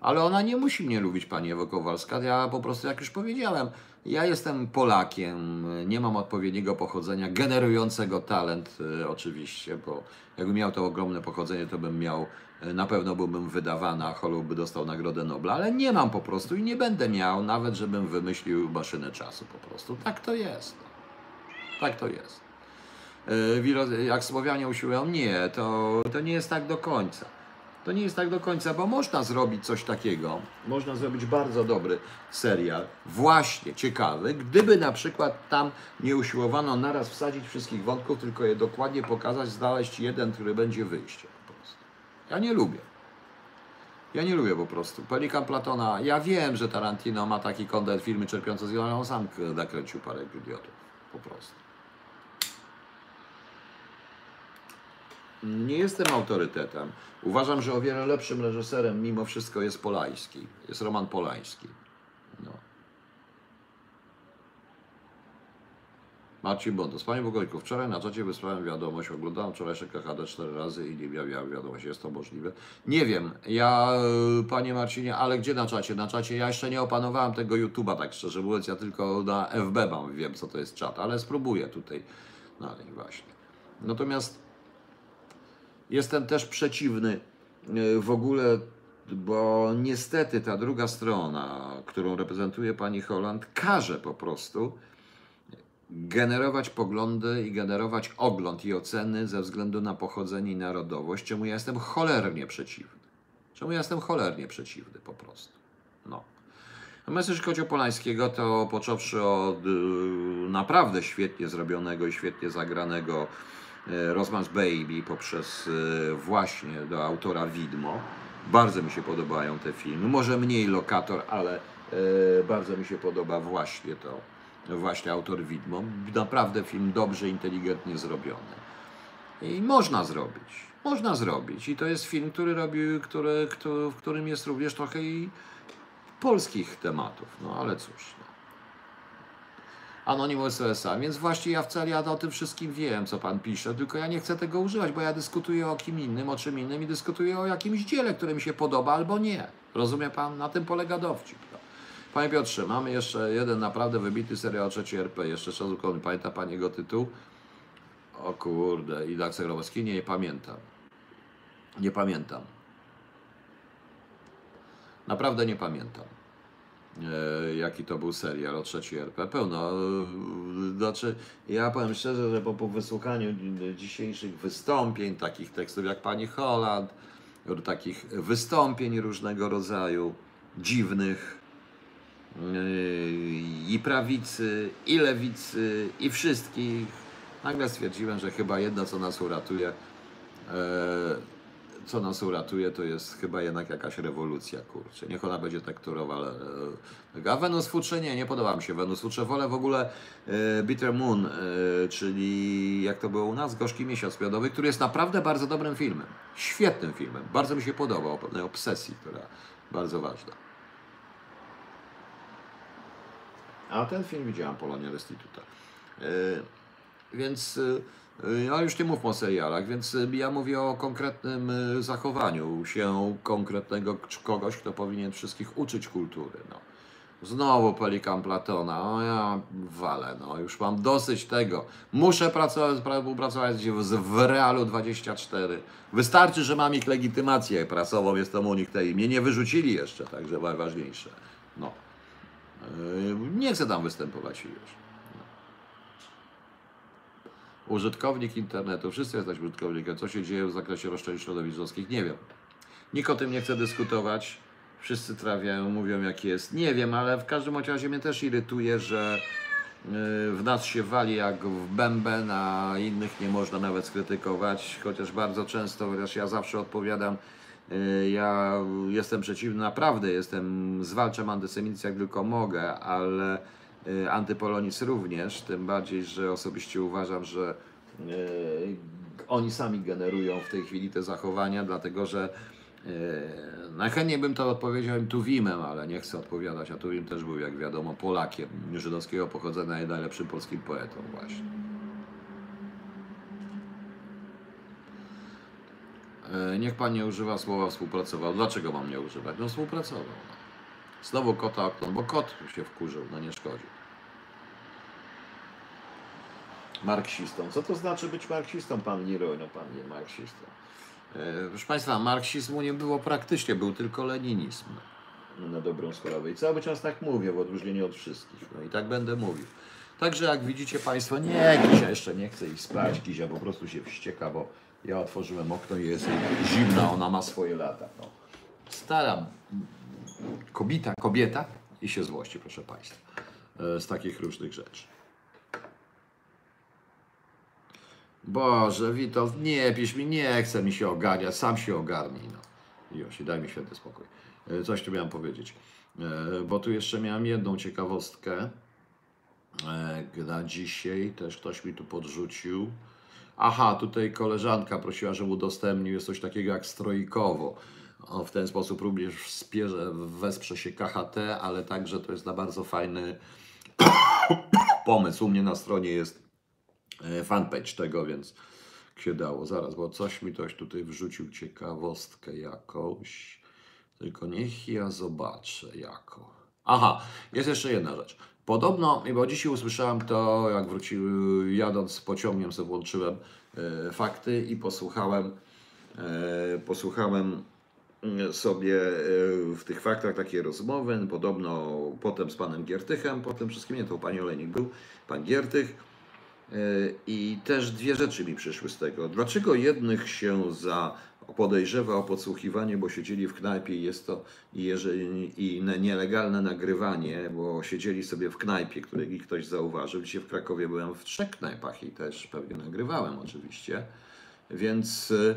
Ale ona nie musi mnie lubić, pani Ewo Kowalska, ja po prostu, jak już powiedziałem, ja jestem Polakiem, nie mam odpowiedniego pochodzenia, generującego talent oczywiście, bo jakbym miał to ogromne pochodzenie, to bym miał, na pewno byłbym wydawany, a Hollywood by dostał Nagrodę Nobla, ale nie mam po prostu i nie będę miał, nawet żebym wymyślił maszynę czasu po prostu. Tak to jest. Tak to jest. E, Jak Słowianie usiłują, nie, to, to nie jest tak do końca. To nie jest tak do końca, bo można zrobić coś takiego. Można zrobić bardzo dobry serial, właśnie ciekawy, gdyby na przykład tam nie usiłowano naraz wsadzić wszystkich wątków, tylko je dokładnie pokazać, znaleźć jeden, który będzie wyjściem. Ja nie lubię. Ja nie lubię po prostu. Pelikan Platona, ja wiem, że Tarantino ma taki kontent filmy czerpiące z wiele, ale on sam nakręcił parę idiotów. Po prostu. Nie jestem autorytetem. Uważam, że o wiele lepszym reżyserem mimo wszystko jest Polański. Jest Roman Polański. No. Marcin Bondos. Panie Bogojku, wczoraj na czacie wysłałem wiadomość, oglądałem wczorajsze KHD cztery razy i nie miałem wiadomość, jest to możliwe? Nie wiem, ja, e, panie Marcinie, ale gdzie na czacie? Na czacie ja jeszcze nie opanowałem tego YouTube'a, tak szczerze mówiąc, ja tylko na FB mam, wiem co to jest czat, ale spróbuję tutaj. No i właśnie. Natomiast Jestem też przeciwny e, w ogóle, bo niestety ta druga strona, którą reprezentuje pani Holland, każe po prostu generować poglądy i generować ogląd i oceny ze względu na pochodzenie i narodowość, czemu ja jestem cholernie przeciwny. Czemu ja jestem cholernie przeciwny po prostu. No. Natomiast jeśli chodzi o Polańskiego, to począwszy od y, naprawdę świetnie zrobionego i świetnie zagranego y, Rosman's Baby poprzez y, właśnie do autora Widmo. Bardzo mi się podobają te filmy. Może mniej Lokator, ale y, bardzo mi się podoba właśnie to, właśnie autor Widmo. Naprawdę film dobrze, inteligentnie zrobiony. I można zrobić. Można zrobić. I to jest film, który robił, który, który, w którym jest również trochę i polskich tematów. No ale cóż. No. Anonymous USA, więc właśnie ja wcale ja o tym wszystkim wiem, co pan pisze, tylko ja nie chcę tego używać, bo ja dyskutuję o kim innym, o czym innym i dyskutuję o jakimś dziele, które mi się podoba albo nie. Rozumie pan? Na tym polega dowcip. Panie Piotrze, mamy jeszcze jeden naprawdę wybitny serial o trzeciej RP. Jeszcze Szazukowny. Pamięta pan jego tytuł? O kurde, i Dax Grabowski? Nie, nie pamiętam. Nie pamiętam. Naprawdę nie pamiętam. E, jaki to był serial o trzeciej RP. Pełno. e, Znaczy, ja powiem szczerze, że po, po wysłuchaniu dzi- dzisiejszych wystąpień, takich tekstów jak pani Holland, takich wystąpień różnego rodzaju, dziwnych, i prawicy, i lewicy, i wszystkich, nagle stwierdziłem, że chyba jedno, co nas uratuje, e, co nas uratuje, to jest chyba jednak jakaś rewolucja, kurczę. Niech ona będzie tekturowa, A Wenus Futrze nie, nie podoba mi się Wenus Futrze. Wolę w ogóle Bitter Moon, czyli jak to było u nas, Gorzki Miesiąc Miodowy, który jest naprawdę bardzo dobrym filmem. Świetnym filmem. Bardzo mi się podobał, o pewnej obsesji, która bardzo ważna. A ten film widziałam, Polonia Restituta. E, więc y, ja już nie mówmy o serialach, więc ja mówię o konkretnym zachowaniu się konkretnego kogoś, kto powinien wszystkich uczyć kultury. No. Znowu Pelikan Platona, o ja walę, no już mam dosyć tego. Muszę pracować, współpracować z- w Realu 24. Wystarczy, że mam ich legitymację prasową, jestem u nich tej. Mnie nie wyrzucili jeszcze, także najważniejsze. No. Yy, Nie chcę tam występować już. Użytkownik internetu, wszyscy jesteśmy użytkownikiem. Co się dzieje w zakresie roszczeń środowiskowskich? Nie wiem. Nikt o tym nie chce dyskutować. Wszyscy trawiają, mówią jak jest. Nie wiem, ale w każdym razie mnie też irytuje, że yy, w nas się wali jak w bęben, a innych nie można nawet skrytykować, chociaż bardzo często, chociaż ja zawsze odpowiadam, ja jestem przeciwny, naprawdę jestem, zwalczam antysemityzm jak tylko mogę, ale yy, antypolonizm również, tym bardziej, że osobiście uważam, że yy, oni sami generują w tej chwili te zachowania, dlatego że Najchętniej bym to odpowiedział im Tuwimem, ale nie chcę odpowiadać, a Tuwim też był, jak wiadomo, Polakiem żydowskiego pochodzenia i najlepszym polskim poetą właśnie. Niech pan nie używa słowa współpracował. Dlaczego mam nie używać? No współpracował. No. Znowu kota okno, bo kot się wkurzył, no nie szkodzi. Marksistą. Co to znaczy być marksistą, pan Niro? No pan nie marksistą. E, Proszę Państwa, marksizmu nie było praktycznie, był tylko leninizm. No, na dobrą sprawę. I cały czas tak mówię, w odróżnieniu od wszystkich. No i tak będę mówił. Także jak widzicie Państwo, nie, Kizia jeszcze nie chce iść spać, Kizia po prostu się wścieka, bo ja otworzyłem okno i jest zimna, ona ma swoje lata. No. Stara mm, kobieta, i się złości, proszę Państwa, e, z takich różnych rzeczy. Boże, Witold, nie pisz mi, nie chce mi się ogarniać, sam się ogarnij, no. Josi, daj mi święty spokój. E, Coś tu miałem powiedzieć, E, bo tu jeszcze miałem jedną ciekawostkę na dzisiaj, też ktoś mi tu podrzucił. Aha, tutaj koleżanka prosiła, żebym udostępnił, jest coś takiego jak strojkowo. O, w ten sposób również wspierze, wesprze się KHT, ale także to jest na bardzo fajny pomysł. U mnie na stronie jest e, fanpage tego, więc się dało. Zaraz, bo coś mi ktoś tutaj wrzucił ciekawostkę jakąś. Tylko niech ja zobaczę jako. Aha, jest jeszcze jedna rzecz. Podobno, bo dzisiaj usłyszałem to, jak wrócił, jadąc pociągiem sobie włączyłem e, fakty i posłuchałem, e, posłuchałem mm, sobie e, w tych faktach takie rozmowy, podobno potem z panem Giertychem, potem wszystkim, nie, to pani Olenik był, pan Giertych, I też dwie rzeczy mi przyszły z tego. Dlaczego jednych się za podejrzewa o podsłuchiwanie, bo siedzieli w knajpie i jest to i jeżeli, i ne- nielegalne nagrywanie, bo siedzieli sobie w knajpie, której ktoś zauważył. Dzisiaj w Krakowie byłem w trzech knajpach i też pewnie nagrywałem oczywiście. Więc y,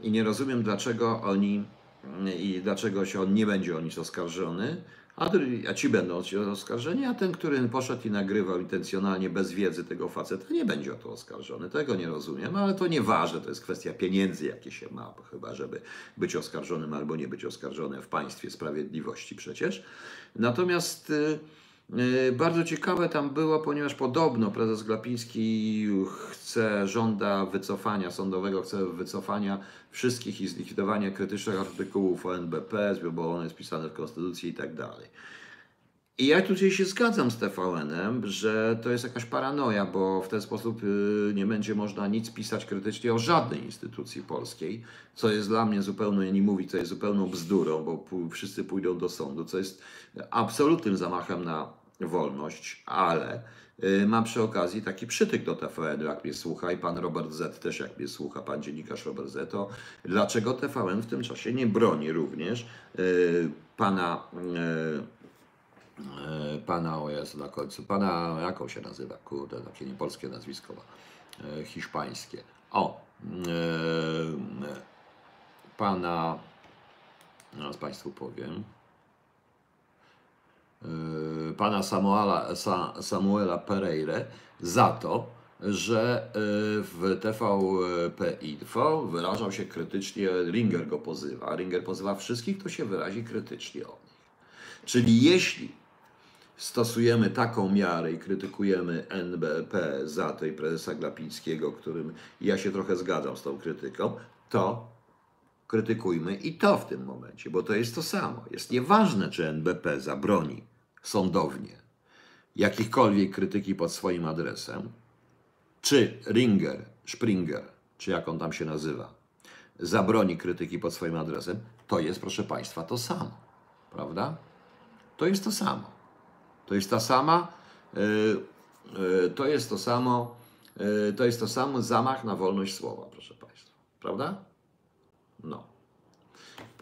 i nie rozumiem, dlaczego oni i dlaczego się on nie będzie o nic oskarżony, a, a ci będą oskarżeni, a ten, który poszedł i nagrywał intencjonalnie bez wiedzy tego faceta, nie będzie o to oskarżony. Tego nie rozumiem, ale to nieważne, to jest kwestia pieniędzy, jakie się ma, chyba żeby być oskarżonym albo nie być oskarżonym w państwie sprawiedliwości przecież. Natomiast y, y, bardzo ciekawe tam było, ponieważ podobno prezes Glapiński chce, żąda wycofania sądowego, chce wycofania wszystkich i zlikwidowania krytycznych artykułów o NBP, bo one jest pisane w Konstytucji i tak dalej. I ja tutaj się zgadzam z TVN-em, że to jest jakaś paranoja, bo w ten sposób y, nie będzie można nic pisać krytycznie o żadnej instytucji polskiej, co jest dla mnie zupełnie, nie mówić, co jest zupełną bzdurą, bo wszyscy pójdą do sądu, co jest absolutnym zamachem na wolność, ale y, mam przy okazji taki przytyk do TVN, jak mnie słucha i pan Robert Z też jak mnie słucha, pan dziennikarz Robert Z, to dlaczego TVN w tym czasie nie broni również y, pana pana, o Jezu, na końcu, pana, jaką się nazywa, kurde, takie niepolskie nazwisko, ma, e, hiszpańskie. O, e, pana, zaraz Państwu powiem, e, pana Samuela, Sa, Samuela Pereire za to, że e, w TVP Info wyrażał się krytycznie, Ringer go pozywa, Ringer pozywa wszystkich, kto się wyrazi krytycznie o nich. Czyli jeśli stosujemy taką miarę i krytykujemy NBP za tej prezesa Glapińskiego, którym ja się trochę zgadzam z tą krytyką, to krytykujmy i to w tym momencie, bo to jest to samo. Jest nieważne, czy NBP zabroni sądownie jakichkolwiek krytyki pod swoim adresem, czy Ringer, Springer, czy jak on tam się nazywa, zabroni krytyki pod swoim adresem, to jest, proszę Państwa, to samo. Prawda? To jest to samo. To jest ta sama, yy, yy, to jest to samo, yy, to jest to samo zamach na wolność słowa, proszę Państwa. Prawda? No.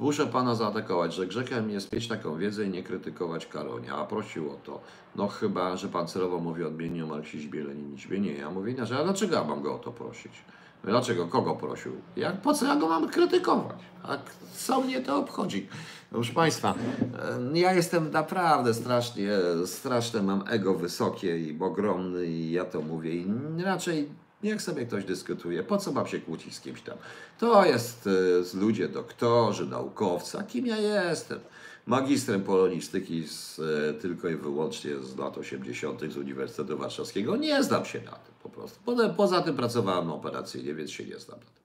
Muszę Pana zaatakować, że grzechem jest mieć taką wiedzę i nie krytykować Karonia, a prosił o to. No chyba, że Pan celowo mówi odmiennie o marksizmie, leninizmie. Nie, ja mówię inaczej, a dlaczego ja mam go o to prosić? Dlaczego? Kogo prosił? Jak, po co ja go mam krytykować? A co mnie to obchodzi? Proszę Państwa, e, ja jestem naprawdę strasznie, straszne mam ego wysokie i ogromny i ja to mówię i raczej niech sobie ktoś dyskutuje. Po co mam się kłócić z kimś tam? To jest e, ludzie, doktorzy, naukowcy, a kim ja jestem? Magistrem polonistyki z, e, tylko i wyłącznie z lat 80. z Uniwersytetu Warszawskiego. Nie znam się na tym po prostu. Poza, poza tym pracowałem operacyjnie, więc się nie znam na tym.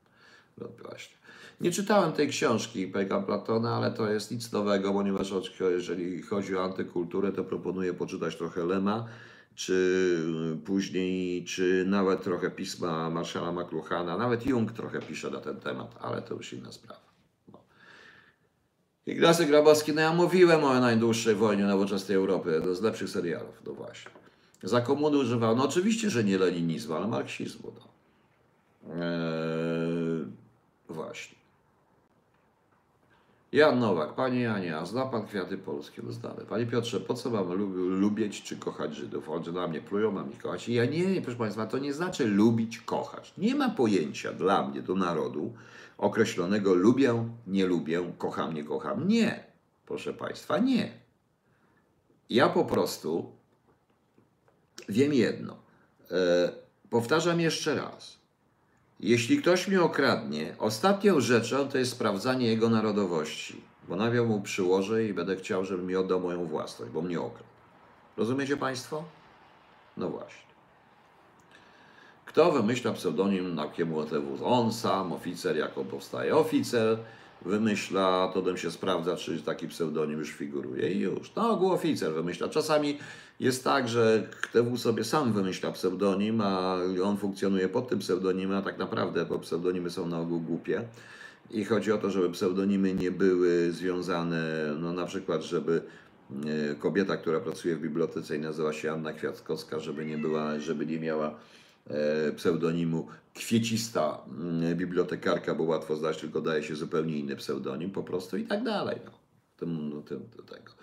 No właśnie. Nie czytałem tej książki Pega Platona, ale to jest nic nowego, ponieważ jeżeli chodzi o antykulturę, to proponuję poczytać trochę Lema, czy później, czy nawet trochę pisma Marszala McLuhana, nawet Jung trochę pisze na ten temat, ale to już inna sprawa. No. Ignacy Grabowski, no ja mówiłem o najdłuższej wojnie nowoczesnej Europy, to z lepszych serialów, no właśnie. Za komuny używał, no oczywiście, że nie leninizmu, ale marksizmu, no. Eee, właśnie. Jan Nowak, Panie Janie, a zna Pan kwiaty polskie? No znamy. Panie Piotrze, po co mam lub, lubić czy kochać Żydów? Oni na mnie plują, mam ich kochać. Ja nie, proszę Państwa, to nie znaczy lubić, kochać. Nie ma pojęcia dla mnie, do narodu, określonego lubię, nie lubię, kocham, nie kocham. Nie, proszę Państwa, nie. Ja po prostu wiem jedno. E, powtarzam jeszcze raz. Jeśli ktoś mnie okradnie, ostatnią rzeczą to jest sprawdzanie jego narodowości, bo nawiał mu przyłożę i będę chciał, żeby mi oddał moją własność, bo mnie okradł. Rozumiecie Państwo? No właśnie. Kto wymyśla pseudonim na KMWTW? On sam, oficer, jak on powstaje. Oficer wymyśla, to potem się sprawdza, czy taki pseudonim już figuruje i już. Na ogół oficer wymyśla. Czasami jest tak, że KTW sobie sam wymyśla pseudonim, a on funkcjonuje pod tym pseudonimem, a tak naprawdę, bo pseudonimy są na ogół głupie. I chodzi o to, żeby pseudonimy nie były związane, no na przykład, żeby e, kobieta, która pracuje w bibliotece i nazywa się Anna Kwiatkowska, żeby nie była, żeby nie miała e, pseudonimu kwiecista bibliotekarka, bo łatwo znać, tylko daje się zupełnie inny pseudonim po prostu i tak dalej. No. Tym, no, tym, do tego.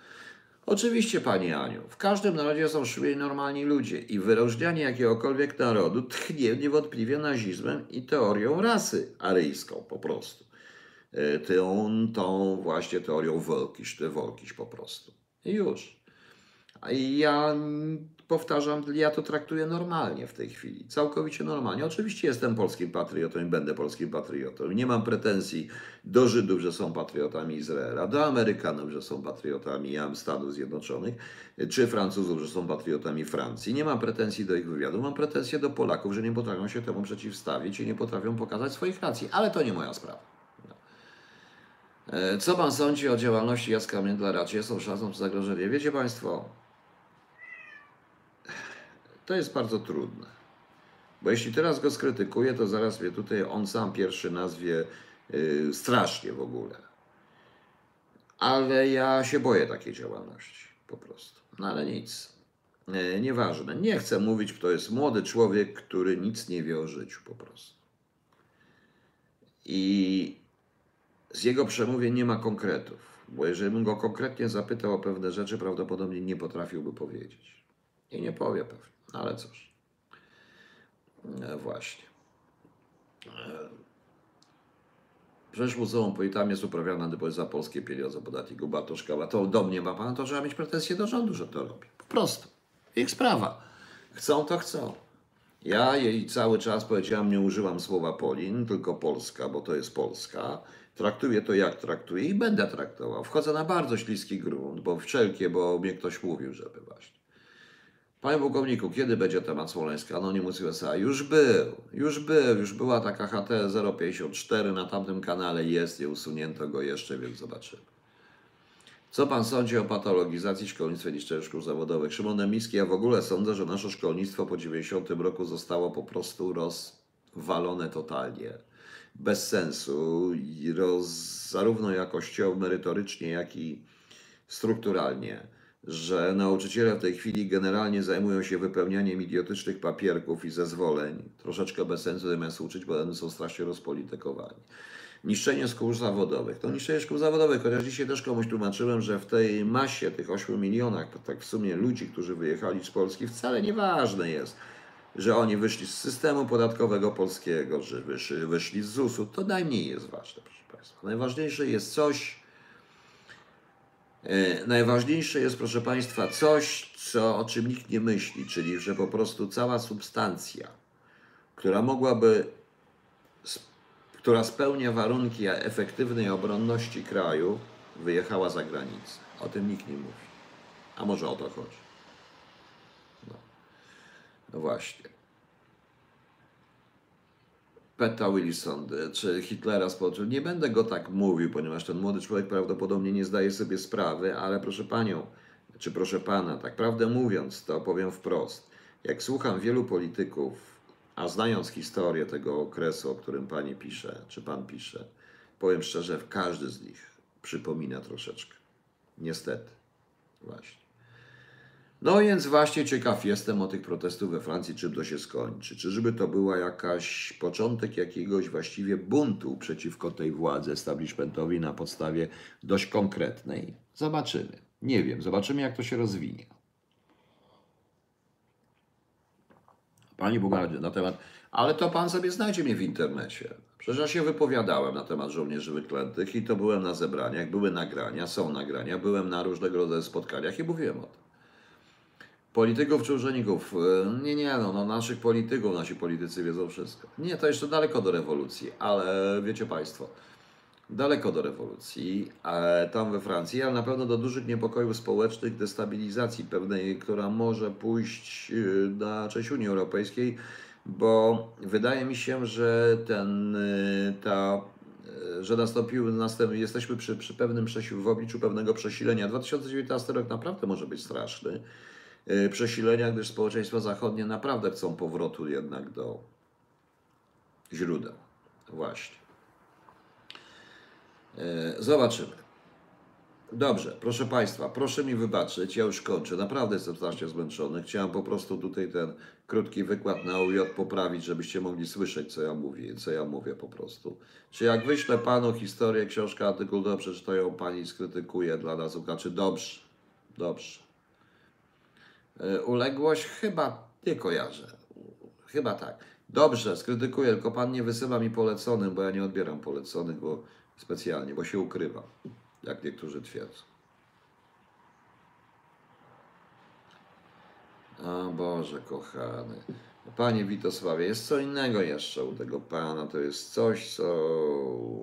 Oczywiście, Pani Aniu, w każdym narodzie są szli normalni ludzie i wyróżnianie jakiegokolwiek narodu tchnie niewątpliwie nazizmem i teorią rasy aryjską po prostu. E, Tą, tą właśnie teorią Wolkiś, te Wolkiś po prostu. I już. Ja powtarzam, ja to traktuję normalnie w tej chwili, całkowicie normalnie. Oczywiście jestem polskim patriotą i będę polskim patriotą. Nie mam pretensji do Żydów, że są patriotami Izraela, do Amerykanów, że są patriotami Stanów Zjednoczonych, czy Francuzów, że są patriotami Francji. Nie mam pretensji do ich wywiadu, mam pretensje do Polaków, że nie potrafią się temu przeciwstawić i nie potrafią pokazać swoich racji, ale to nie moja sprawa. No. E, Co pan sądzi o działalności Jacka Międlara? Czy jest on szansą zagrożenie? Wiecie Państwo, to jest bardzo trudne. Bo jeśli teraz go skrytykuję, to zaraz mnie tutaj on sam pierwszy nazwie yy, strasznie w ogóle. Ale ja się boję takiej działalności po prostu. No ale nic. E, nieważne. Nie chcę mówić, to jest młody człowiek, który nic nie wie o życiu po prostu. I z jego przemówień nie ma konkretów, bo jeżeli bym go konkretnie zapytał o pewne rzeczy, prawdopodobnie nie potrafiłby powiedzieć. I nie powie pewnie, ale cóż. E, właśnie. E, Przecież Muzeum Poitami jest uprawiana za polskie pieniądze podatników Bartoszkowa. To do mnie ma pan, to trzeba mieć pretensje do rządu, że to robi. Po prostu. Ich sprawa. Chcą, to chcą. Ja jej cały czas powiedziałam, nie używam słowa Polin, tylko Polska, bo to jest Polska. Traktuję to jak traktuję i będę traktował. Wchodzę na bardzo śliski grunt, bo wszelkie, bo mnie ktoś mówił, żeby właśnie. Panie pułkowniku, kiedy będzie temat Smoleńska? Anonymous USA. Już był, już był, już była taka HT 054 na tamtym kanale, jest, nie usunięto go jeszcze, więc zobaczymy. Co pan sądzi o patologizacji szkolnictwa niszczeniu szkół zawodowych? Szymon Emiski, ja w ogóle sądzę, że nasze szkolnictwo po 90 roku zostało po prostu rozwalone totalnie. Bez sensu, roz, zarówno jakościowo, merytorycznie, jak i strukturalnie. Że nauczyciele w tej chwili generalnie zajmują się wypełnianiem idiotycznych papierków i zezwoleń, troszeczkę bez sensu zamiast uczyć, bo one są strasznie rozpolitykowani. Niszczenie szkół zawodowych. To niszczenie szkół zawodowych, chociaż dzisiaj też komuś tłumaczyłem, że w tej masie, tych 8 milionach, tak w sumie ludzi, którzy wyjechali z Polski, wcale nieważne jest, że oni wyszli z systemu podatkowego polskiego, że wyszli, wyszli z ZUS-u. To najmniej jest ważne, proszę Państwa. Najważniejsze jest coś, najważniejsze jest, proszę Państwa, coś, co, o czym nikt nie myśli, czyli że po prostu cała substancja, która mogłaby która spełnia warunki efektywnej obronności kraju, wyjechała za granicę. O tym nikt nie mówi. A może o to chodzi. No, no właśnie. Peta Wilson, czy Hitlera spoczył. Nie będę go tak mówił, ponieważ ten młody człowiek prawdopodobnie nie zdaje sobie sprawy, ale proszę panią, czy proszę pana, tak prawdę mówiąc, to powiem wprost. Jak słucham wielu polityków, a znając historię tego okresu, o którym pani pisze, czy pan pisze, powiem szczerze, każdy z nich przypomina troszeczkę. Niestety. Właśnie. No więc właśnie ciekaw jestem o tych protestów we Francji, czym to się skończy. Czy żeby to była jakaś początek jakiegoś właściwie buntu przeciwko tej władzy establishmentowi na podstawie dość konkretnej? Zobaczymy. Nie wiem, zobaczymy jak to się rozwinie. Pani Bugardzie, na temat. Ale to pan sobie znajdzie mnie w internecie. Przecież ja się wypowiadałem na temat żołnierzy wyklętych i to byłem na zebraniach, były nagrania, są nagrania, byłem na różnego rodzaju spotkaniach i mówiłem o tym. Polityków czy urzędników? E, nie, nie, no, no naszych polityków, nasi politycy wiedzą wszystko. Nie, to jeszcze daleko do rewolucji, ale wiecie Państwo, daleko do rewolucji, tam we Francji, ale na pewno do dużych niepokojów społecznych, destabilizacji pewnej, która może pójść y, na część Unii Europejskiej, bo wydaje mi się, że ten, y, ta, że nastąpił, następ, jesteśmy przy, przy pewnym w obliczu pewnego przesilenia. 2019 rok naprawdę może być straszny. Przesilenia, gdyż społeczeństwa zachodnie naprawdę chcą powrotu jednak do źródeł. Właśnie. E, zobaczymy. Dobrze, proszę Państwa, proszę mi wybaczyć, ja już kończę. Naprawdę jestem strasznie zmęczony. Chciałem po prostu tutaj ten krótki wykład na UJ poprawić, żebyście mogli słyszeć, co ja mówię, co ja mówię po prostu. Czy jak wyślę Panu historię, książkę, artykuł do przeczytają Pani skrytykuje dla nas słuchaczy? Dobrze, dobrze. E, uległość? Chyba nie kojarzę. Chyba tak. Dobrze, skrytykuję, tylko Pan nie wysyła mi poleconym, bo ja nie odbieram poleconych, bo specjalnie, bo się ukrywa, jak niektórzy twierdzą. O Boże, kochany. Panie Witosławie, jest co innego jeszcze u tego Pana. To jest coś, co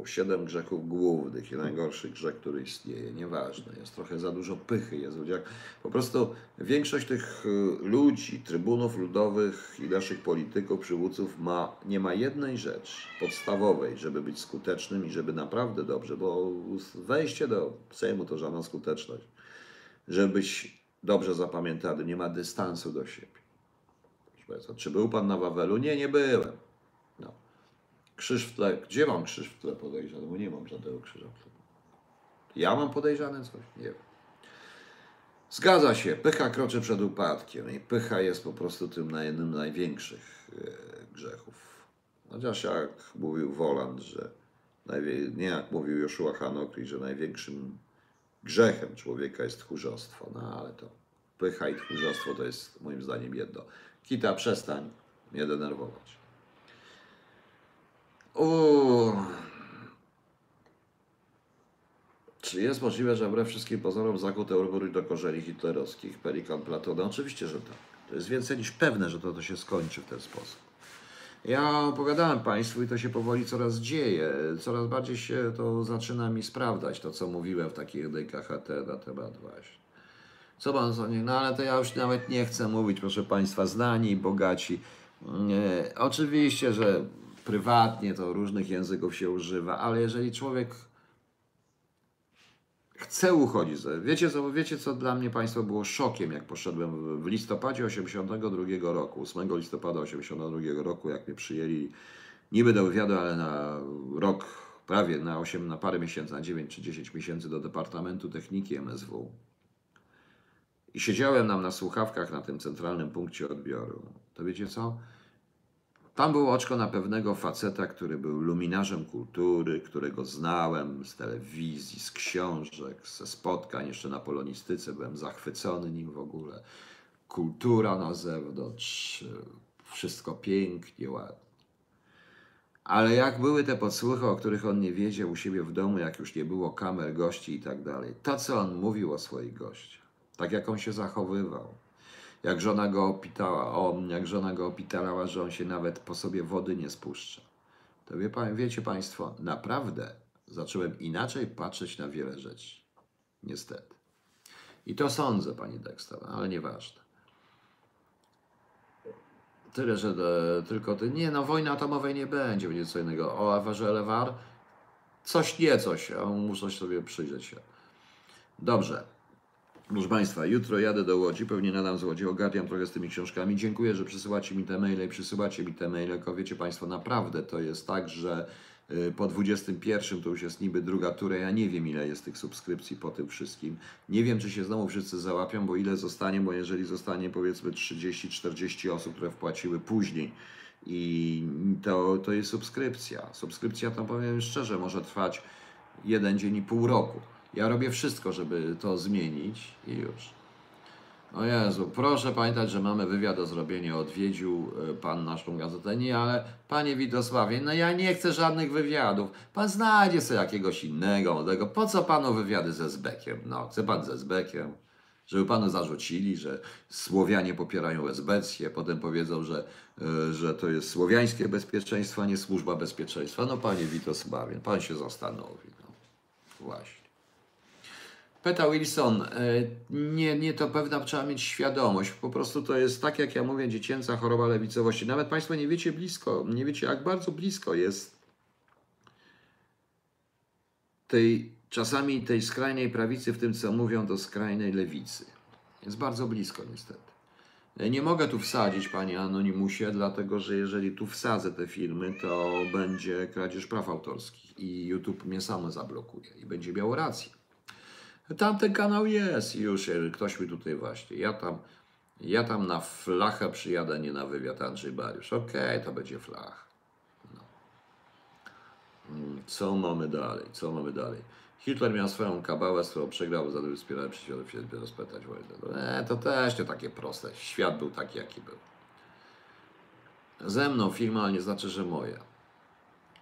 siedem grzechów głównych i najgorszy grzech, który istnieje. Nieważne. Jest trochę za dużo pychy. Jest jak po prostu większość tych y, ludzi, trybunów ludowych i naszych polityków, przywódców ma, nie ma jednej rzeczy podstawowej, żeby być skutecznym i żeby naprawdę dobrze, bo wejście do Sejmu to żadna skuteczność. Żeby być dobrze zapamiętany, nie ma dystansu do siebie czy był pan na Wawelu? Nie, nie byłem. No. Krzyż w tle. Gdzie mam krzyż w tle podejrzany? Bo nie mam żadnego krzyża w tle. Ja mam podejrzane coś? Nie wiem. Zgadza się, pycha kroczy przed upadkiem i pycha jest po prostu tym jednym z największych e, grzechów. Chociaż jak mówił Woland, że nie jak mówił Joshua Hanokli, że największym grzechem człowieka jest tchórzostwo. No ale to pycha i tchórzostwo to jest moim zdaniem jedno. Kita, przestań mnie denerwować. Uuu. Czy jest możliwe, że wbrew wszystkim pozorom Zachód Europy do korzeni hitlerowskich, Pelikan Platona? Oczywiście, że tak. To jest więcej niż pewne, że to, to się skończy w ten sposób. Ja opowiadałem Państwu i to się powoli coraz dzieje. Coraz bardziej się to zaczyna mi sprawdzać, to co mówiłem w takich DKHT na temat właśnie Co pan sądzi? No ale to ja już nawet nie chcę mówić, proszę państwa, znani bogaci. Nie, oczywiście, że prywatnie to różnych języków się używa, ale jeżeli człowiek chce uchodzić, wiecie co, wiecie co dla mnie państwo było szokiem, jak poszedłem w listopadzie 82 roku, 8 listopada 82 roku, jak mnie przyjęli niby do wywiadu, ale na rok, prawie na 8, na parę miesięcy, na 9 czy 10 miesięcy do Departamentu Techniki MSW. I siedziałem nam na słuchawkach na tym centralnym punkcie odbioru. To wiecie co? Tam było oczko na pewnego faceta, który był luminarzem kultury, którego znałem z telewizji, z książek, ze spotkań, jeszcze na polonistyce. Byłem zachwycony nim w ogóle. Kultura na zewnątrz, wszystko pięknie, ładnie. Ale jak były te podsłuchy, o których on nie wiedział u siebie w domu, jak już nie było kamer, gości i tak dalej, to co on mówił o swoich gościach, tak jak on się zachowywał, jak żona go opitała, o, jak żona go opitalała, że on się nawet po sobie wody nie spuszcza. To wie wiecie Państwo, naprawdę zacząłem inaczej patrzeć na wiele rzeczy. Niestety. I to sądzę, pani Dexter, ale nieważne. Tyle, że e, tylko ty. Nie, no wojny atomowej nie będzie, będzie co innego. O aferze Lewar? Coś nie coś, muszę sobie przyjrzeć się. Dobrze. Proszę Państwa, jutro jadę do Łodzi, pewnie nadam z Łodzi, ogarniam trochę z tymi książkami. Dziękuję, że przysyłacie mi te maile i przysyłacie mi te maile, tylko wiecie Państwo, naprawdę to jest tak, że y, po 21 to już jest niby druga tura, ja nie wiem ile jest tych subskrypcji po tym wszystkim. Nie wiem, czy się znowu wszyscy załapią, bo ile zostanie, bo jeżeli zostanie powiedzmy 30-40 osób, które wpłaciły później, i to, to jest subskrypcja. Subskrypcja, to powiem szczerze, może trwać jeden dzień i pół roku. Ja robię wszystko, żeby to zmienić i już. O Jezu, proszę pamiętać, że mamy wywiad do zrobienia. Odwiedził y, pan naszą gazetę. Nie, ale panie Witosławie, no ja nie chcę żadnych wywiadów. Pan znajdzie sobie jakiegoś innego, młodego. Po co panu wywiady ze Zbekiem? No, chce pan ze Zbekiem? Żeby panu zarzucili, że Słowianie popierają esbecję, potem powiedzą, że, y, że to jest słowiańskie bezpieczeństwo, a nie służba bezpieczeństwa. No panie Witosławie, pan się zastanowi. No. Właśnie. Peter Wilson, e, nie, nie to pewna trzeba mieć świadomość. Po prostu to jest tak, jak ja mówię, dziecięca choroba lewicowości. Nawet Państwo nie wiecie blisko, nie wiecie, jak bardzo blisko jest tej, czasami tej skrajnej prawicy w tym, co mówią, do skrajnej lewicy. Jest bardzo blisko, niestety. Ja Nie mogę tu wsadzić, panie Anonimusie, dlatego że jeżeli tu wsadzę te filmy, to będzie kradzież praw autorskich i YouTube mnie samo zablokuje i będzie miał rację. Tamten kanał jest już e, ktoś mi tutaj właśnie. Ja tam, ja tam na flachę przyjadę, nie na wywiad Andrzej Bariusz. Okej, to będzie flach. No. Mm, Co mamy dalej? Co mamy dalej? Hitler miał swoją kabałę, którą przegrał, za to wspierał przeciwko się rozpętać wojnę. E, to też nie takie proste. Świat był taki, jaki był. Ze mną film, ale nie znaczy, że moja.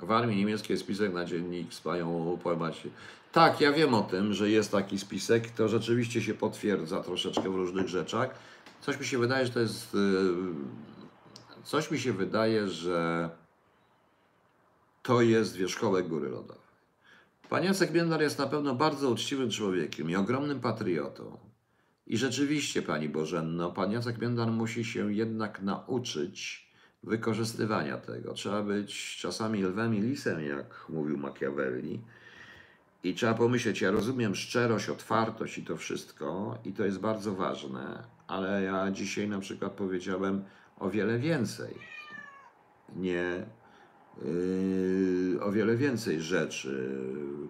W armii niemieckiej spisek na dziennik panią pojmać. Tak, ja wiem o tym, że jest taki spisek. To rzeczywiście się potwierdza troszeczkę w różnych rzeczach. Coś mi się wydaje, że to jest. yy, Coś mi się wydaje, że to jest wierzchołek góry lodowej. Pan Jacek Biendar jest na pewno bardzo uczciwym człowiekiem i ogromnym patriotą. I rzeczywiście, pani Bożenno, pan Jacek Biendar musi się jednak nauczyć wykorzystywania tego. Trzeba być czasami lwem i lisem, jak mówił Machiavelli. I trzeba pomyśleć, ja rozumiem szczerość, otwartość i to wszystko, i to jest bardzo ważne, ale ja dzisiaj na przykład powiedziałem o wiele więcej. Nie yy, o wiele więcej rzeczy,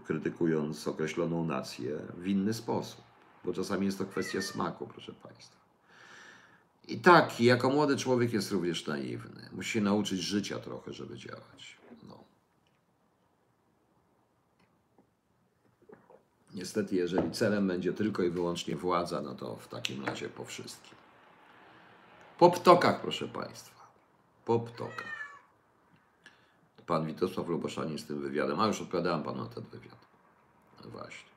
krytykując określoną nację w inny sposób, bo czasami jest to kwestia smaku, proszę Państwa. I tak, jako młody człowiek jest również naiwny. Musi się nauczyć życia trochę, żeby działać. No. Niestety, jeżeli celem będzie tylko i wyłącznie władza, no to w takim razie po wszystkim. Po ptokach, proszę Państwa. Po ptokach. Pan Witosław Luboszanin z tym wywiadem, a już odpowiadałem Panu na ten wywiad. No właśnie.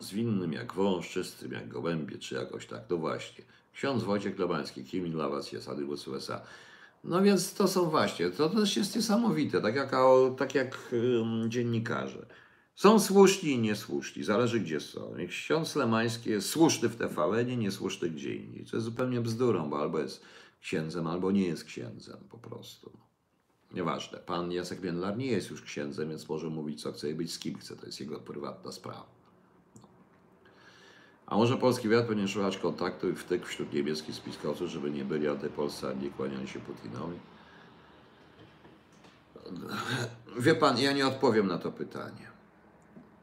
Zwinnym jak wąż, czystym jak gołębie, czy jakoś tak. No właśnie. Ksiądz Wojciech Globański, kim dla Was jest Adybus USA. No więc to są właśnie, to też jest niesamowite, tak jak, tak jak ym, dziennikarze. Są słuszni i niesłuszni, zależy gdzie są. Ksiądz Lemański jest słuszny w TVN, niesłuszny gdzie indziej. To jest zupełnie bzdurą, bo albo jest księdzem, albo nie jest księdzem po prostu. Nieważne. Pan Jacek Międlar nie jest już księdzem, więc może mówić co chce i być z kim chce. To jest jego prywatna sprawa. A może polski wywiad powinien szukać kontaktu i wtyk wśród niemieckich spiskowców, żeby nie byli antypolscy, ani nie kłaniali się Putinowi? Wie pan, ja nie odpowiem na to pytanie.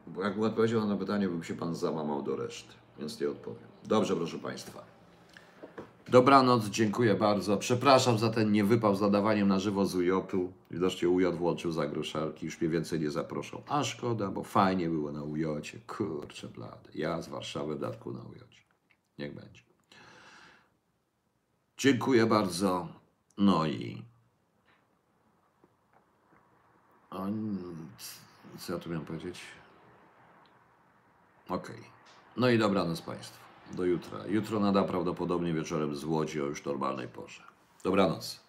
Bo jakbym odpowiedział na to pytanie, bym się pan załamał do reszty, więc nie odpowiem. Dobrze, proszę państwa. Dobranoc, dziękuję bardzo. Przepraszam za ten niewypał z na żywo z UJ-u. Widocznie UJ włączył zagroszarki, już mnie więcej nie zaproszą. A szkoda, bo fajnie było na UJ-cie. Kurczę blady. Ja z Warszawy w dodatku na UJ-cie. Niech będzie. Dziękuję bardzo. No i... Co ja tu miałem powiedzieć? Okej. No i dobranoc Państwu. Do jutra. Jutro nada prawdopodobnie wieczorem z Łodzi o już normalnej porze. Dobranoc.